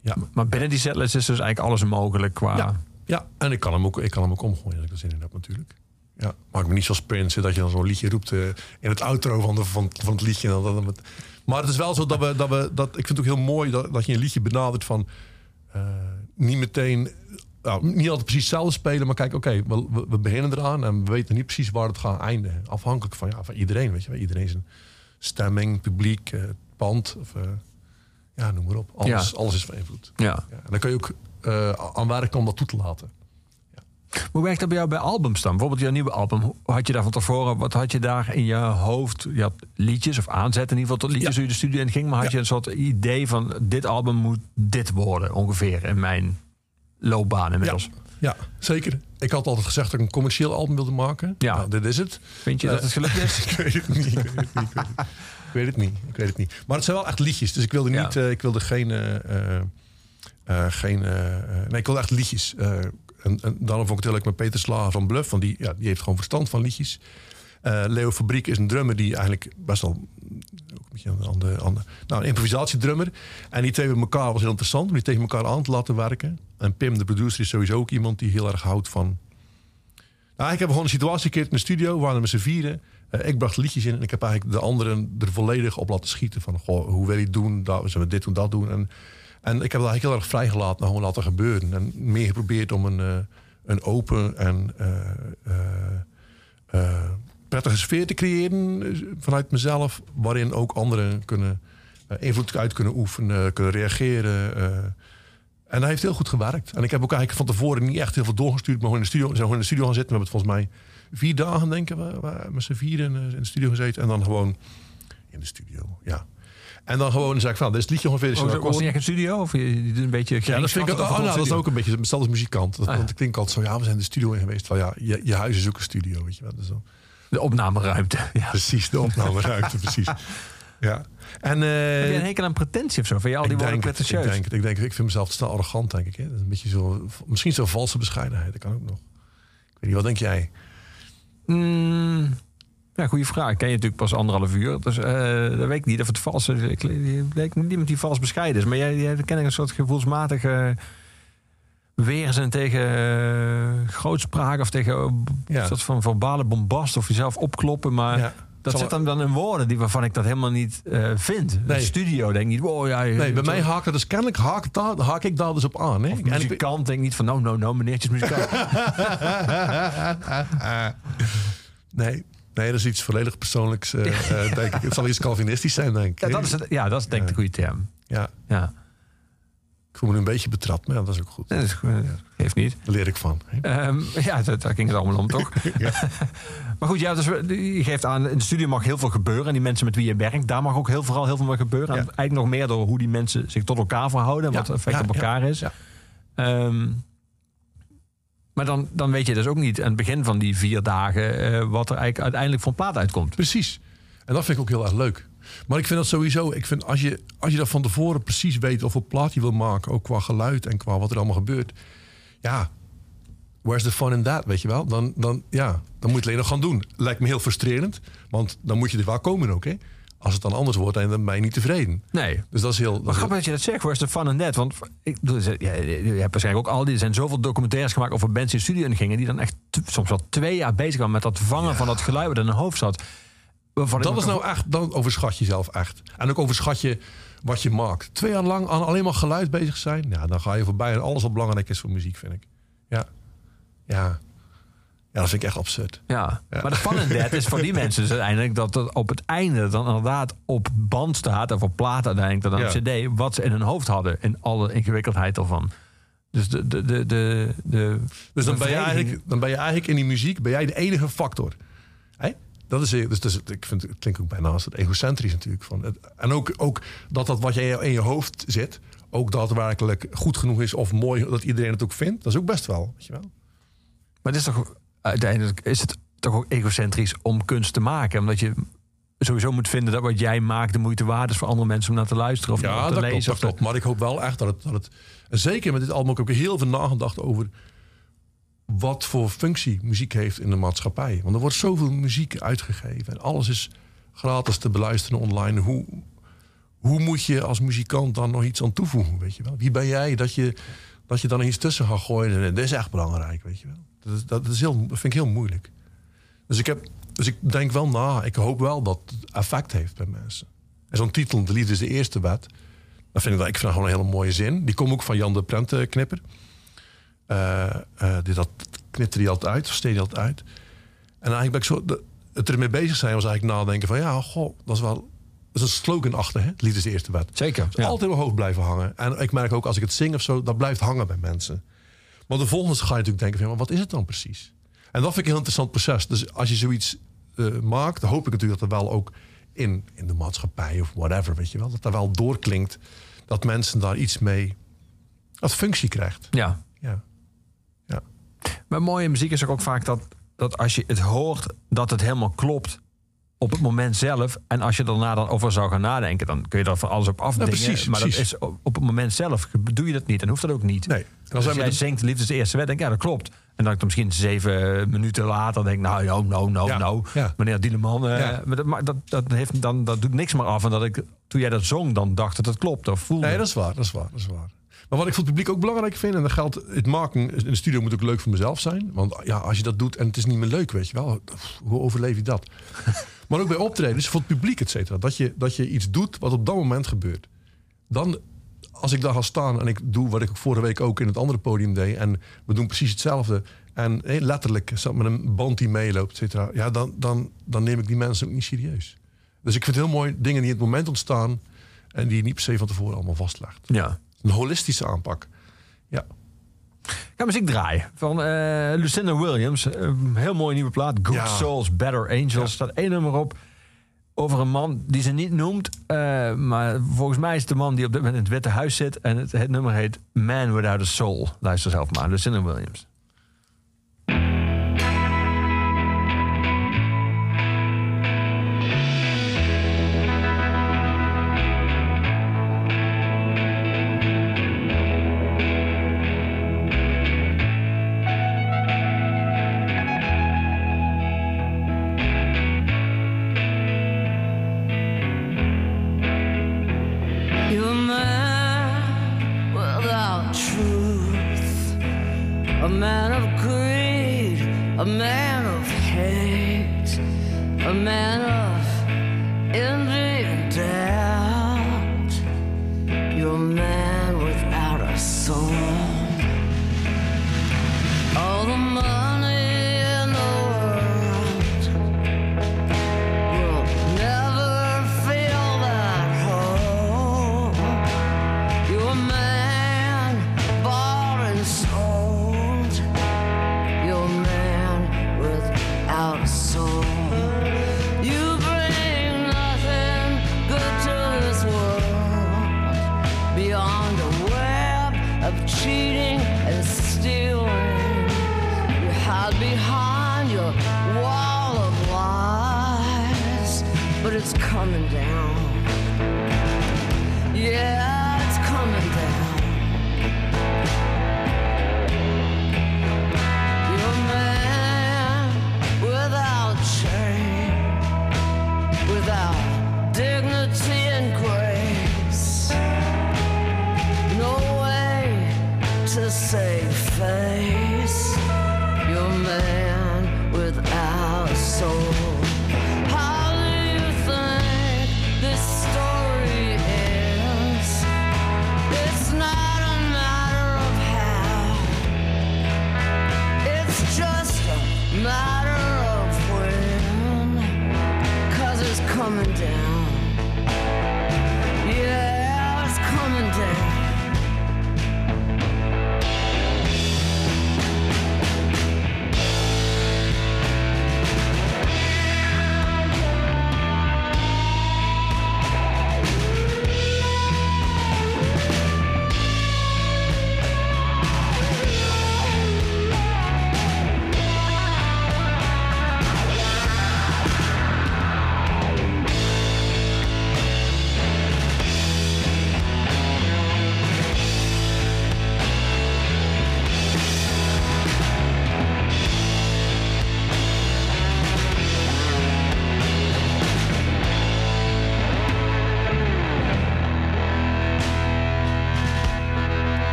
Ja. Maar binnen die setlist is dus eigenlijk alles mogelijk qua... Ja, ja, en ik kan hem ook, ik kan hem ook omgooien als ik er zin in heb natuurlijk. Ja, maak me niet zoals Prince, dat je dan zo'n liedje roept eh, in het outro van, de, van, van het liedje. Dan, dan met- maar het is wel zo dat we, dat we dat, ik vind het ook heel mooi dat, dat je een liedje benadert van eh, niet meteen, nou, niet altijd precies hetzelfde spelen, maar kijk, oké, we, we, we beginnen eraan en we weten niet precies waar het gaat eindigen. Afhankelijk van, ja, van iedereen, weet je, iedereen zijn stemming, publiek, eh, pand, of, ja, noem maar op. Alles, Ja. alles is van invloed. Ja. Ja, en dan kun je ook aan werken om dat toe te laten. Hoe werkt dat bij jou bij albums dan? Bijvoorbeeld jouw nieuwe album. Had je daar van tevoren, wat had je daar in je hoofd? Je had liedjes of aanzetten in ieder geval tot liedjes Ja. hoe je de studio in ging. Maar had Ja. je een soort idee van dit album moet dit worden ongeveer in mijn loopbaan inmiddels? Ja, zeker. Ik had altijd gezegd dat ik een commercieel album wilde maken. Ja. Nou, dit is het. Vind je dat het gelukt is? [laughs] ik weet het niet. Ik weet het niet. Ik weet het niet. Ik weet het. Maar het zijn wel echt liedjes. Dus ik wilde Ja. niet. eh, ik wilde geen. eh, eh, eh, geen eh, eh, nee, ik wilde echt liedjes. En, en daarom vond ik het met Peter Slager van Bluff. Want die, ja, die heeft gewoon verstand van liedjes. Eh, Leo Fabriek is een drummer die eigenlijk best wel ook een beetje een andere, nou, een improvisatiedrummer. En die twee met elkaar was heel interessant om die tegen elkaar aan te laten werken. En Pim, de producer, is sowieso ook iemand die heel erg houdt van. Nou, ik heb gewoon een situatie gecreëerd in de studio. We waren met z'n vieren. Eh, ik bracht liedjes in en ik heb eigenlijk de anderen er volledig op laten schieten. Van, goh, hoe wil je het doen? Dat, zullen we dit doen, dat doen? En, en ik heb dat eigenlijk heel erg vrijgelaten, nou, gewoon laten gebeuren. En meer geprobeerd om een, eh, een open en eh, eh, prettige sfeer te creëren vanuit mezelf. Waarin ook anderen kunnen, invloed uit kunnen oefenen, kunnen reageren. en dat heeft heel goed gewerkt. En ik heb ook eigenlijk van tevoren niet echt heel veel doorgestuurd. Maar gewoon in de studio, zijn gewoon in de studio gaan zitten. We hebben het volgens mij vier dagen, denken we, met z'n vieren eh, in de studio gezeten. En dan gewoon in de studio, ja. En dan gewoon zei ik van, dit is het liedje ongeveer. Oh, was het niet echt een studio? Of je, je doet een beetje Ja, dat vind ik, oh, nou, dat is ook een beetje als muzikant. Dat, Ah, ja. Want ik denk altijd zo, ja, we zijn de studio in geweest. Van, ja, je, je huis is ook een studio, weet je wel. Dus dan, De opnameruimte. [laughs] Ja. precies, de opnameruimte, precies. Ja. En, eh, Heb je een hekel aan pretentie of zo? Van jou al die denk, het, ik pretentieus? denk het, ik denk het. Ik vind mezelf te snel arrogant, denk ik. Hè. Dat is een beetje zo, misschien zo'n valse bescheidenheid. Dat kan ook nog. Ik weet niet, wat denk jij? Mm, ja, goede vraag. Ken je natuurlijk pas anderhalf uur. Dus eh dat weet ik niet of het vals is. Ik niet iemand die vals bescheiden is. Maar jij, jij ken ik een soort gevoelsmatige weer zijn tegen eh, grootspraak of tegen eh, Ja. een soort van verbale bombast of jezelf opkloppen. Maar Ja. dat Zal- zit hem dan in woorden die waarvan ik dat helemaal niet vind. Nee. De studio denk ik niet, wow, ja, Nee, bij mij haakt het dus kennelijk haak, daar, haak ik daar dus op aan. Hè? Of ik- muzikant denk niet van, nou, nou, nou, meneertjes muzikant. [laughs] [laughs] nee, nee, dat is iets volledig persoonlijks, eh, [laughs] eh, denk ik. Het zal iets Calvinistisch zijn, denk ik. ja, dat is, het, ja, dat is denk ik de goede term. Ja, Ja, ik voel me nu een beetje betrapt, maar dat is ook goed. dat is, goed. geeft niet. Daar leer ik van. Ehm, ja, daar ging het allemaal om, toch? [laughs] [laughs] maar goed, ja, dus je geeft aan, in de studio mag heel veel gebeuren. En die mensen met wie je werkt, daar mag ook heel, vooral heel veel mee gebeuren. En Ja. eigenlijk nog meer door hoe die mensen zich tot elkaar verhouden. En Ja, wat het effect op elkaar is. ja. Maar dan, dan weet je dus ook niet aan het begin van die vier dagen... eh, wat er eigenlijk uiteindelijk een plaat uitkomt. Precies. En dat vind ik ook heel erg leuk. Maar ik vind dat sowieso, ik vind als je, als je dat van tevoren precies weet of wat plaat je wil maken, ook qua geluid en qua wat er allemaal gebeurt. Ja, where's the fun in that, weet je wel? Dan, dan, ja, dan moet je het alleen nog gaan doen. Lijkt me heel frustrerend, want dan moet je er wel komen ook, hè? Als het dan anders wordt, dan ben je niet tevreden. Nee. Dus dat is heel... Maar is grappig dat je dat zegt, where's the fun in that? Want ik, ja, je hebt waarschijnlijk ook al die... Er zijn zoveel documentaires gemaakt over die in de studio in gingen... die dan echt soms wel twee jaar bezig waren met dat vangen van dat geluid wat in hun hoofd zat. Dat is nou echt, dan overschat je zelf echt. En ook overschat je wat je maakt. Twee jaar lang aan alleen maar geluid bezig zijn. Ja, dan ga je voorbij aan alles wat belangrijk is voor muziek, vind ik. Ja. Ja. Ja, dat vind ik echt absurd. Ja. Ja. maar de fun in that is voor die [laughs] mensen dus uiteindelijk... dat het op het einde dan inderdaad op band staat... of op plaat uiteindelijk, dan Ja. cd... wat ze in hun hoofd hadden in alle ingewikkeldheid ervan. Dus de... de, de, de, de Dus dan ben, je eigenlijk, dan ben je eigenlijk in die muziek ben jij de enige factor. Hè? Dat is, dus, dus, ik vind het klinkt ook bijna als het egocentrisch natuurlijk. Van het, en ook, ook dat dat wat jij in je hoofd zit, ook daadwerkelijk goed genoeg is of mooi dat iedereen het ook vindt, dat is ook best wel. Weet je wel? Maar het is toch uiteindelijk is het toch ook egocentrisch om kunst te maken, omdat je sowieso moet vinden dat wat jij maakt de moeite waard is voor andere mensen om naar te luisteren of naar Ja, te dat lezen. klopt, dat of te- klopt. Maar ik hoop wel echt dat het, dat het... Zeker met dit album ik ook heel veel nagedacht over... wat voor functie muziek heeft in de maatschappij. Want er wordt zoveel muziek uitgegeven. En alles is gratis te beluisteren online. Hoe, hoe moet je als muzikant dan nog iets aan toevoegen, weet je wel? Wie ben jij dat je, dat je dan iets tussen gaat gooien? En dat is echt belangrijk, weet je wel? Dat, is, dat, is heel, dat vind ik heel moeilijk. Dus ik, heb, dus ik denk wel na. Ik hoop wel dat het effect heeft bij mensen. En zo'n titel, De Liefde is de eerste wet. Dat vind ik, dat- ik vind dat gewoon een hele mooie zin. Die komt ook van Jan de Prentenknipper. Eh eh die dat knipte die altijd uit, of steed die altijd uit. En eigenlijk ben ik zo... de- het ermee bezig zijn was eigenlijk nadenken van... ja, goh, dat is wel... Dat is een slogan achter, hè? De Liefde is de eerste wet. Zeker. Dus altijd mijn hoofd blijven hangen. En ik merk ook als ik het zing of zo, dat blijft hangen bij mensen. Maar de volgende ga je natuurlijk denken van, maar wat is het dan precies? En dat vind ik een heel interessant proces. Dus als je zoiets eh, maakt, dan hoop ik natuurlijk dat er wel ook in, in de maatschappij of whatever, weet je wel, dat daar wel doorklinkt dat mensen daar iets mee, dat functie krijgt. Ja. Ja. Ja. Maar mooie muziek is ook, vaak dat, dat als je het hoort, dat het helemaal klopt op het moment zelf. En als je daarna dan over zou gaan nadenken, dan kun je daar van alles op afdingen. precies, maar precies. dat is op, op het moment zelf doe je dat niet en hoeft dat ook niet. Nee. Dus dan als jij de- zingt Liefde is de eerste wet, denk ik, ja, dat klopt. En dan ik dan misschien zeven minuten later denk, nou, nou, nou, nou, Ja, ja. Meneer Dieleman, eh, Ja. maar dat, maar dat, dat, heeft, dan, dat doet niks meer af. En dat ik, toen jij dat zong, dan dacht dat het klopt. Of voelde. Nee, dat is waar, dat is waar, dat is waar. Maar wat ik voor het publiek ook belangrijk vind, en dat geldt, het maken in de studio moet ook leuk voor mezelf zijn. Want ja, als je dat doet en het is niet meer leuk, weet je wel, hoe overleef je dat? [laughs] maar ook bij optredens, voor het publiek, et cetera. Dat je, dat je iets doet wat op dat moment gebeurt. Dan, als ik daar ga staan en ik doe wat ik vorige week ook in het andere podium deed, en we doen precies hetzelfde, en eh, letterlijk zat met een band die meeloopt, et cetera, ja, dan, dan, dan neem ik die mensen ook niet serieus. Dus ik vind het heel mooi dingen die in het moment ontstaan en die je niet per se van tevoren allemaal vastlegt. Ja. Een holistische aanpak. Ja. Ik ga muziek draaien van eh, Lucinda Williams. Een heel mooie nieuwe plaat. Good Ja. Souls, Better Angels. Ja. staat één nummer op over een man die ze niet noemt. eh, maar volgens mij is het de man die op dit moment in het Witte Huis zit. En het, het nummer heet Man Without a Soul. Luister zelf maar. Lucinda Williams. Yeah, it's coming down. You're a man without shame, without dignity and grace. No way to save face. You're a man.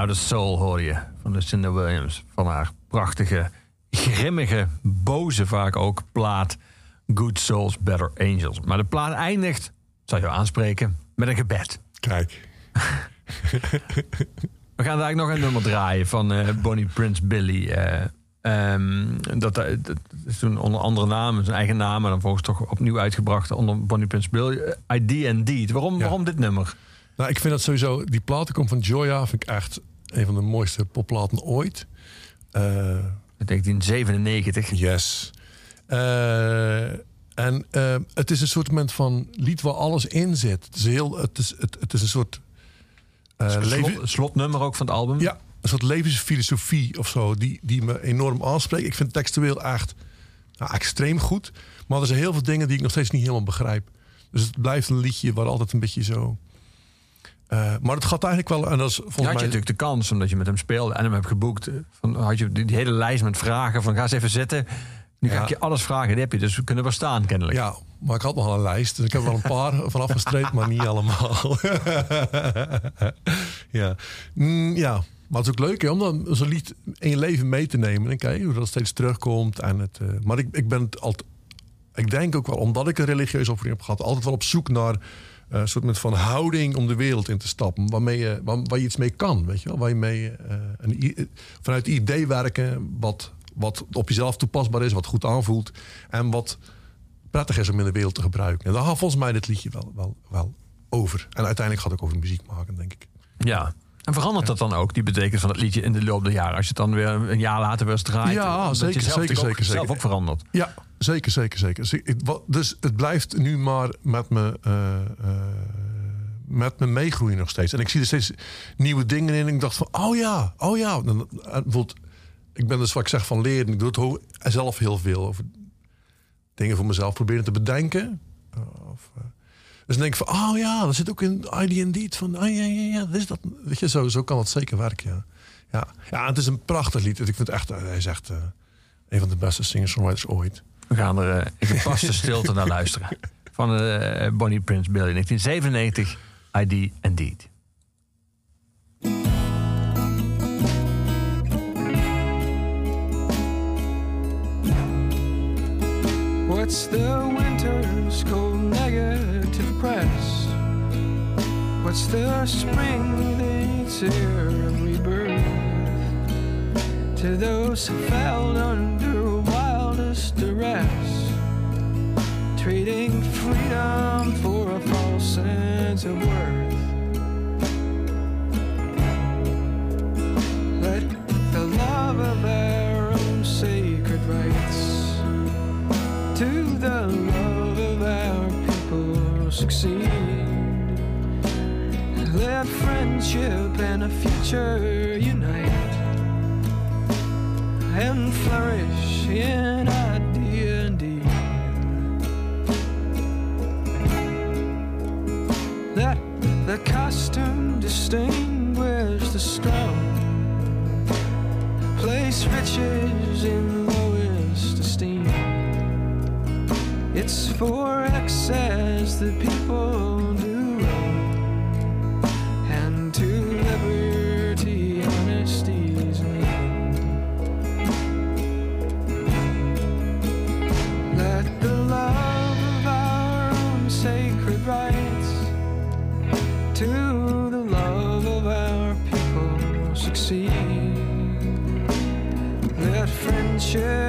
Out of Soul hoor je van Lucinda Williams. Van haar prachtige, grimmige, boze vaak ook plaat Good Souls, Better Angels. Maar de plaat eindigt, zou je aanspreken, met een gebed. Kijk. [laughs] We gaan daar nog een nummer draaien van eh, Bonnie Prince Billy. Eh, ehm, dat, eh, dat, is toen onder andere namen, zijn eigen naam, en dan volgens toch opnieuw uitgebracht onder Bonnie Prince Billy. ID and Deed. Waarom, waarom dit nummer? Nou, ik vind dat sowieso, die platen komt van Joya, vind ik echt een van de mooiste popplaten ooit. Eh 1997. Yes. Eh, en eh, het is een soort moment van lied waar alles in zit. Het is, heel, het is, het, het is een soort... Slot- slotnummer ook van het album. Ja, een soort levensfilosofie of zo, die, die me enorm aanspreekt. Ik vind textueel echt nou, extreem goed. Maar er zijn heel veel dingen die ik nog steeds niet helemaal begrijp. Dus het blijft een liedje waar altijd een beetje zo. Eh, maar het gaat eigenlijk wel. En dat is Je volgens had je mij. natuurlijk de kans, omdat je met hem speelde en hem hebt geboekt. eh, Van, had je die, die hele lijst met vragen van ga eens even zitten. Nu ga Ja. ik je alles vragen. Die heb je dus we kunnen wel staan kennelijk. Ja, maar ik had nog wel een lijst. Dus ik heb wel een paar [laughs] van afgestreept, maar niet allemaal. [laughs] ja. Mm, ja, maar het is ook leuk hè, om dan zo'n lied in je leven mee te nemen. En kijken hoe dat steeds terugkomt. En het, eh, maar ik, ik ben het altijd. Ik denk ook wel, omdat ik een religieuze opvoeding heb gehad, altijd wel op zoek naar een soort met van houding om de wereld in te stappen. Waarmee je, waar, waar je iets mee kan, weet je wel. Waar je mee, eh, een, i- vanuit het idee werken wat, wat op jezelf toepasbaar is, wat goed aanvoelt. En wat prettig is om in de wereld te gebruiken. En daar gaat volgens mij dit liedje wel, wel, wel over. En uiteindelijk gaat het ook over muziek maken, denk ik. Ja. En verandert dat dan ook, die betekenis van het liedje in de loop der jaren? Als je het dan weer een jaar later weer eens draait. Ja, zeker, zeker, zeker, zelf ook verandert. Ja, zeker, zeker, zeker. Dus het blijft nu maar met me, eh, met me meegroeien nog steeds. En ik zie er steeds nieuwe dingen in. En ik dacht van, oh ja, oh ja. Dan, eh, ik ben dus wat ik zeg van leren. Ik doe het zelf heel veel over dingen voor mezelf proberen te bedenken. Uh, Of, dus dan denk ik van, oh ja, dat zit ook in ID and Deed. Van, ah ja, ja, ja, dat is dat. Weet je, zo, zo kan het zeker werken, ja. Ja, ja het is een prachtig lied. Ik vind het echt, hij is echt een van de beste singer-songwriters ooit. We gaan er eh, in gepaste stilte naar luisteren. Van eh, Bonnie Prince Billy, 1997, ID and Deed. What's the winter's cold negative press? What's the spring its air of rebirth? To those who fell under wildest rest, trading freedom for a false sense of worth. Let the love of our own sacred rights to the love of our people succeed. Let friendship and a future unite and flourish in the custom distinguish the strong, place riches in lowest esteem. It's for excess that people do sure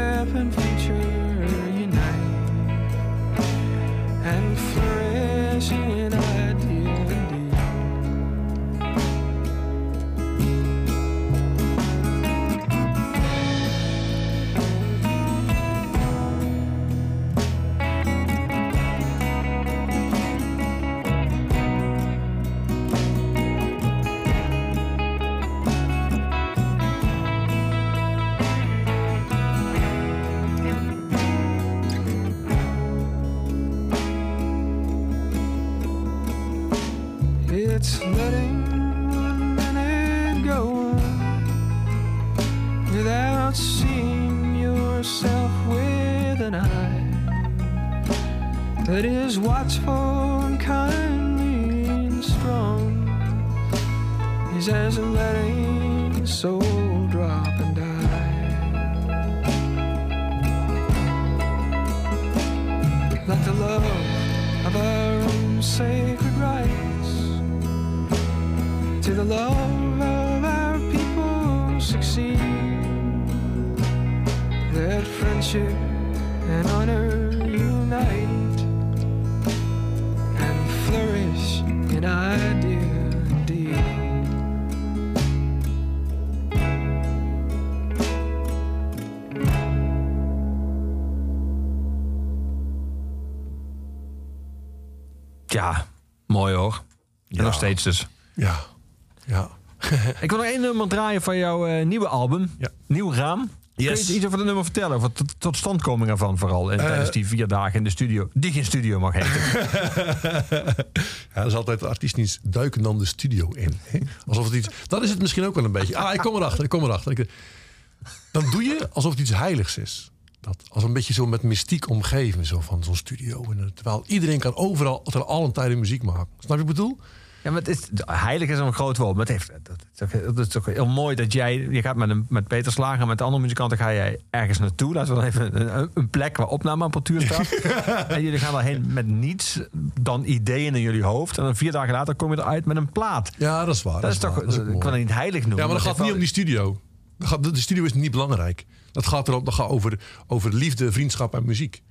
En nog steeds dus. Ja, ja. [laughs] Ik wil nog één nummer draaien van jouw eh, nieuwe album. Ja. Nieuw Raam. Kun je iets over het nummer vertellen? Over tot, totstandkoming ervan vooral. En Eh. tijdens die vier dagen in de studio. Die geen studio mag heten. [laughs] Ja, dat is altijd de artiest niet duiken dan de studio in. hè? Alsof het iets. Dat is het misschien ook wel een beetje. Ah, ik kom erachter, ik kom erachter. Dan doe je alsof het iets heiligs is. Dat, als een beetje zo met mystiek omgeven, zo van zo'n studio. En, eh, terwijl iedereen kan overal, ter allen tijden muziek maken. Snap je wat ik bedoel? Ja, maar het is, heilig is een groot woord. Maar het, heeft, dat, is ook, dat is ook heel mooi dat jij... Je gaat met, een, met Peter Slager en met de andere muzikanten ga jij ergens naartoe. Laten we dan even een, een plek waar opnameapparatuur staat. [laughs] en jullie gaan daarheen met niets dan ideeën in jullie hoofd. En dan vier dagen later kom je eruit met een plaat. Ja, dat is waar. Dat, is toch... dat is ik mooi. kan het niet heilig noemen. Ja, maar dat het gaat niet om die studio. De studio is niet belangrijk. Dat gaat, erop, dat gaat over, over liefde, vriendschap en muziek.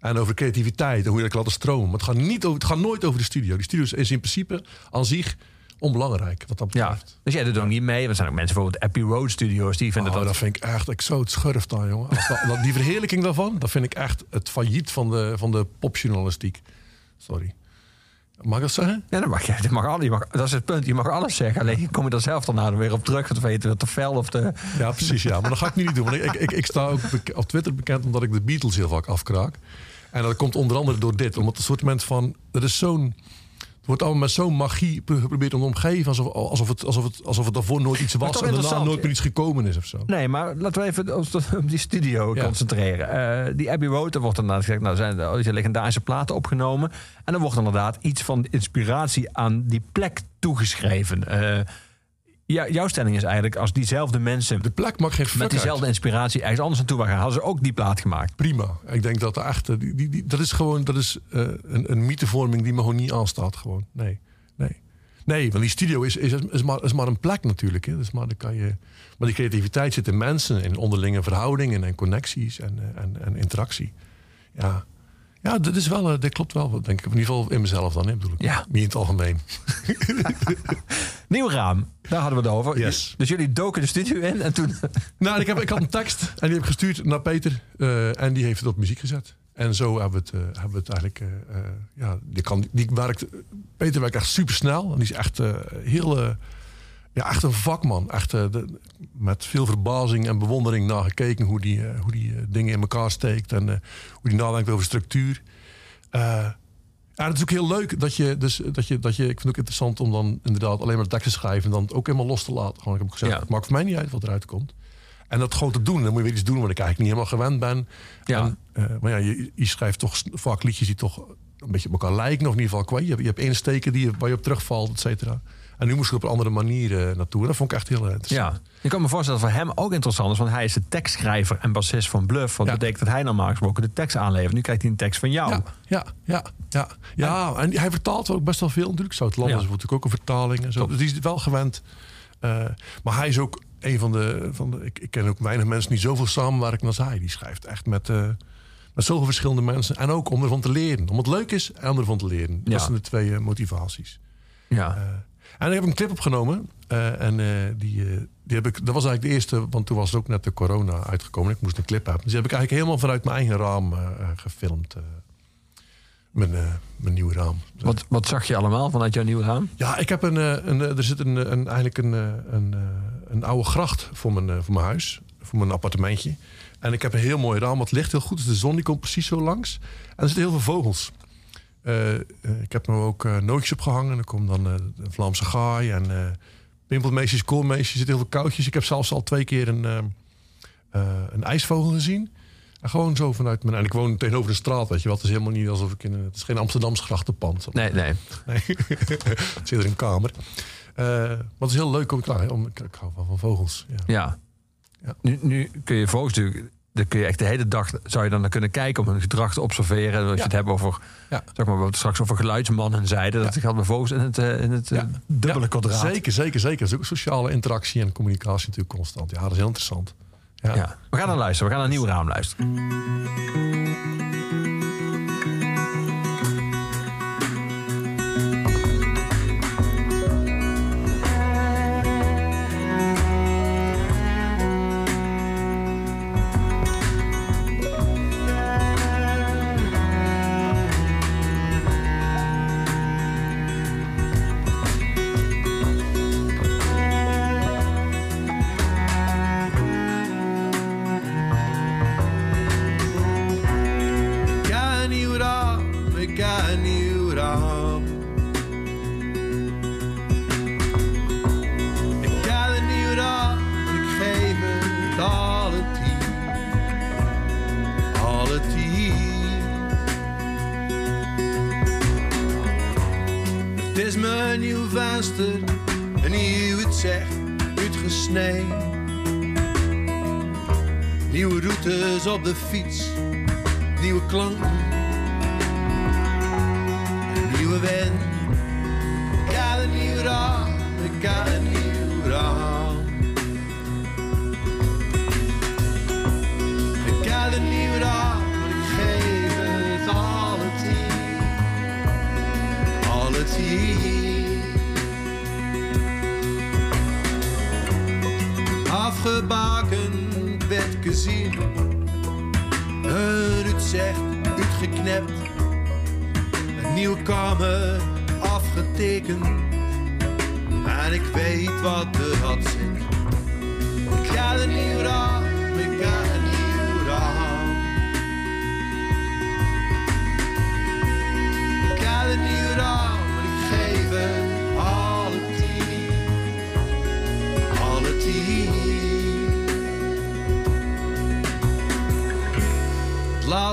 En over creativiteit en hoe je dat laten stromen. Maar het gaat, niet over, het gaat nooit over de studio. Die studio is in principe aan zich onbelangrijk. Wat dat Ja, betreft. dus jij doet ook niet mee. Want er zijn ook mensen bijvoorbeeld Abbey Road Studios. Die vinden Oh, dat... dat vind ik echt exoot schurft dan, jongen. Als dat, dat- die verheerlijking daarvan, dat vind ik echt het failliet van de, van de popjournalistiek. Sorry. Mag ik dat zeggen? Ja, dat mag. Dat, mag, je mag, dat is het punt. Je mag alles zeggen. Alleen kom je er zelf dan nou weer op terug. Dat weet je te fel of te... Ja, precies. Ja. Maar dat ga ik nu niet doen. Want ik, ik, ik sta ook op Twitter bekend omdat ik de Beatles heel vaak afkraak. En dat komt onder andere door dit. Omdat een soort moment van... Er is zo'n... Wordt allemaal met zo'n magie pro- geprobeerd om te omgeven. Alsof, alsof, het, alsof, het, alsof het daarvoor nooit iets was. En daarna nooit meer iets gekomen is of zo. Nee, maar laten we even ons op die studio Ja. concentreren. Eh, die Abbey Road, er wordt inderdaad gezegd... nou er zijn er legendarische platen opgenomen. En er wordt inderdaad iets van inspiratie aan die plek toegeschreven. Eh, ja, jouw stelling is eigenlijk... als diezelfde mensen De plek mag geen met uit. diezelfde inspiratie ergens anders naartoe waren... gaan, hadden ze ook die plaat gemaakt. Prima. Ik denk dat de. Die, die, die- dat is gewoon dat is, eh, een, een mythevorming die me gewoon niet aanstaat. Gewoon. Nee. Nee. Nee, want die studio is, is, is, maar, is maar een plek natuurlijk. Hè. Dus maar, dan kan je, maar die creativiteit zit in mensen, in onderlinge verhoudingen en connecties en, eh, en, en interactie. Ja, ja dat, is wel, eh, dat klopt wel, denk ik. In ieder geval in mezelf dan, hè, bedoel ik. Ja. Niet in het algemeen. [laughs] Nieuw raam, daar hadden we het over. Yes. Dus jullie doken de studio in en toen... [laughs] Nou, ik, heb, ik had een tekst en die heb ik gestuurd naar Peter. eh, en die heeft het op muziek gezet. En zo hebben we het, eh, hebben we het eigenlijk... ja, die, kan, die werkt, Peter werkt echt super snel. En die is echt heel... ja, echt een vakman. Echt eh, de- met veel verbazing en bewondering naar gekeken... hoe die, eh, hoe die eh, dingen in elkaar steekt. En hoe die nadenkt over structuur. Ja, het is ook heel leuk dat je, dus, dat je, dat je... Ik vind het ook interessant om dan inderdaad alleen maar de tekst te schrijven... en dan het ook helemaal los te laten. Gewoon, ik heb gezegd, Ja. het maakt voor mij niet uit wat eruit komt. En dat gewoon te doen. Dan moet je weer iets doen wat ik eigenlijk niet helemaal gewend ben. Ja. En, maar ja, je, je schrijft toch vaak liedjes die toch een beetje op elkaar lijken. Of in ieder geval kwijt. Je hebt, je hebt insteken die je, waar je op terugvalt, et cetera. En nu moest ik op een andere manier eh, naartoe. Dat vond ik echt heel eh, interessant. Ja, ik kan me voorstellen dat voor hem ook interessant is. Want hij is de tekstschrijver en bassist van Bluff. Wat Ja. betekent dat hij normaal gesproken de tekst aanlevert. Nu krijgt hij een tekst van jou. Ja, ja, ja, ja. ja en hij vertaalt ook best wel veel natuurlijk. Zuid-Land Ja. is natuurlijk ook een vertaling en zo. Top. Dus die is wel gewend. Eh, maar hij is ook een van de, van de ik, ik ken ook weinig mensen die zoveel samenwerken als hij. Die schrijft echt met, met zoveel verschillende mensen. En ook om ervan te leren. Om het leuk is en om ervan te leren. Ja. Dat zijn de twee motivaties. Ja. En ik heb een clip opgenomen. eh, en eh, die, eh, die heb ik, dat was eigenlijk de eerste, want toen was ook net de corona uitgekomen. Ik moest een clip hebben. Dus die heb ik eigenlijk helemaal vanuit mijn eigen raam gefilmd. mijn, mijn nieuwe raam. Wat, wat zag je allemaal vanuit jouw nieuwe raam? Ja, ik heb een, een, er zit een, een, eigenlijk een, een, een oude gracht voor mijn, voor mijn huis. Voor mijn appartementje. En ik heb een heel mooi raam. Het ligt heel goed. Dus de zon die komt precies zo langs. En er zitten heel veel vogels. Eh, eh, ik heb er ook eh, nootjes op gehangen. Er komt dan eh, de Vlaamse gaai en eh pimpelmeesjes, koolmeesjes. Er zitten heel veel koudjes. Ik heb zelfs al twee keer een, eh, eh, een ijsvogel gezien. En gewoon zo vanuit mijn... En ik woon tegenover de straat, weet je wel. Het is helemaal niet alsof ik in... een- Het is geen Amsterdamse grachtenpand. Nee, nee. Nee, [laughs] het zit er een kamer. Maar het is heel leuk om... Klaar, om ik, ik hou wel van vogels. Ja. Ja. Ja. Nu, nu kun je vogels natuurlijk dan kun je echt de hele dag zou je dan naar kunnen kijken om hun gedrag te observeren. Als je het hebt over, Ja. zeg maar, wat straks over geluidsmannen zeiden. Dat gaat vervolgens in het, eh, in het eh, dubbele kwadraat. Zeker, zeker, zeker. Sociale interactie en communicatie natuurlijk constant. Ja, dat is heel interessant. We gaan naar luisteren. We gaan naar een nieuw raam luisteren. Alle tien. Afgebakend werd gezien een uitzicht uitgeknept. Een nieuwe kamer afgetekend. En ik weet wat er had zit. Ik ga een nieuw raam,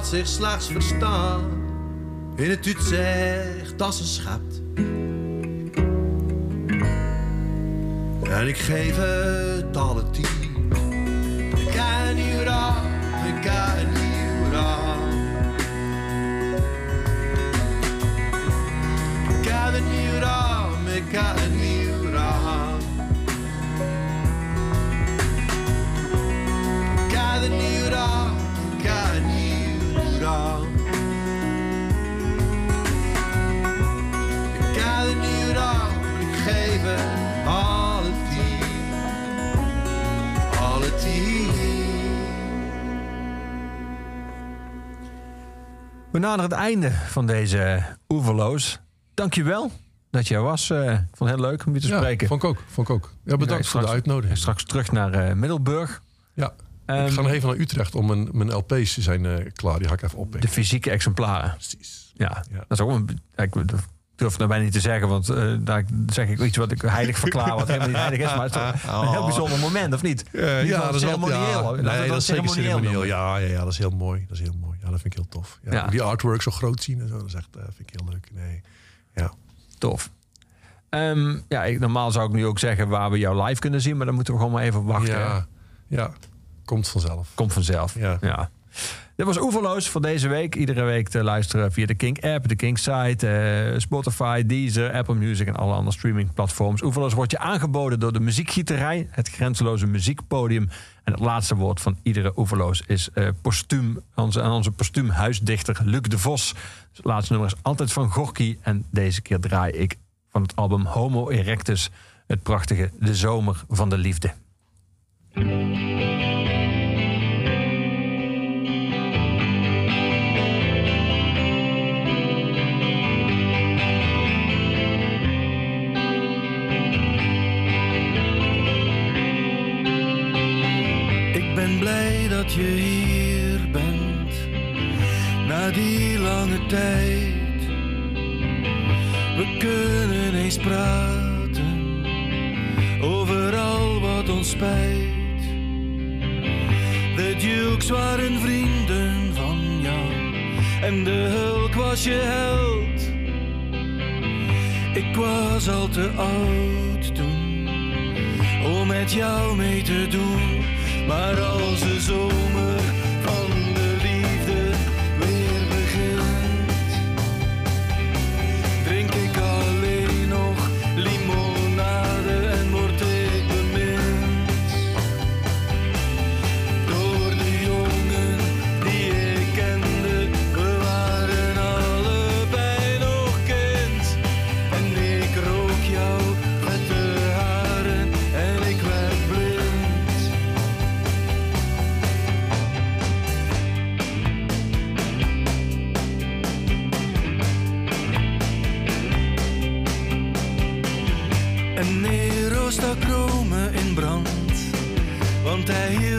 Zich slechts verstaan in het uitzicht dat ze schept. En ik geef het alle tien. Ik ga een nieuw raam, ik ga een nieuw raam. Ik ga een nieuw raam, ik ga een naderen het einde van deze Oeverloos. Dankjewel dat jij was. eh, Ik vond het heel leuk om je te Ja, spreken. vond ik ook. Vond ik ook. Ja, bedankt Ja, voor de uitnodiging. Straks terug naar eh, Middelburg. Ja. Ehm, ik ga nog even naar Utrecht om mijn, mijn LP's zijn eh, klaar. Die ga ik even oppikken. De fysieke exemplaren. Precies. Ja, Ja. dat is ook een... Ik durf het nou niet te zeggen, want eh, daar zeg ik iets wat ik heilig verklaar, wat helemaal niet heilig is. Maar het is toch een heel bijzonder moment, of niet? Eh, ja, dat is wel ceremonieel. ja, Nee, dat is ceremonieel. Ja, ja, ja, dat is heel mooi. Dat is heel mooi. Ja, dat vind ik heel tof. Ja, Ja. Die artwork zo groot zien en zo, dat is echt, eh, vind ik heel leuk. Nee. Ja. Tof. Ehm, ja, ik, normaal zou ik nu ook zeggen waar we jou live kunnen zien, maar dan moeten we gewoon maar even wachten. Ja, ja, komt vanzelf. Komt vanzelf. Ja. ja. Dit was Oeverloos voor deze week. Iedere week te luisteren via de Kink app, de Kink site, eh, Spotify, Deezer, Apple Music en alle andere streamingplatforms. Oeverloos wordt je aangeboden door de muziekgieterij, het grenzeloze muziekpodium. En het laatste woord van iedere Oeverloos is eh postuum, onze, aan onze postuum huisdichter Luc de Vos. Dus het laatste nummer is altijd van Gorky. En deze keer draai ik van het album Homo Erectus het prachtige De Zomer van de Liefde. Dat je hier bent, na die lange tijd. We kunnen eens praten over al wat ons spijt. De Dukes waren vrienden van jou en de Hulk was je held. Ik was al te oud toen om met jou mee te doen. Maar als de zomer want hij hield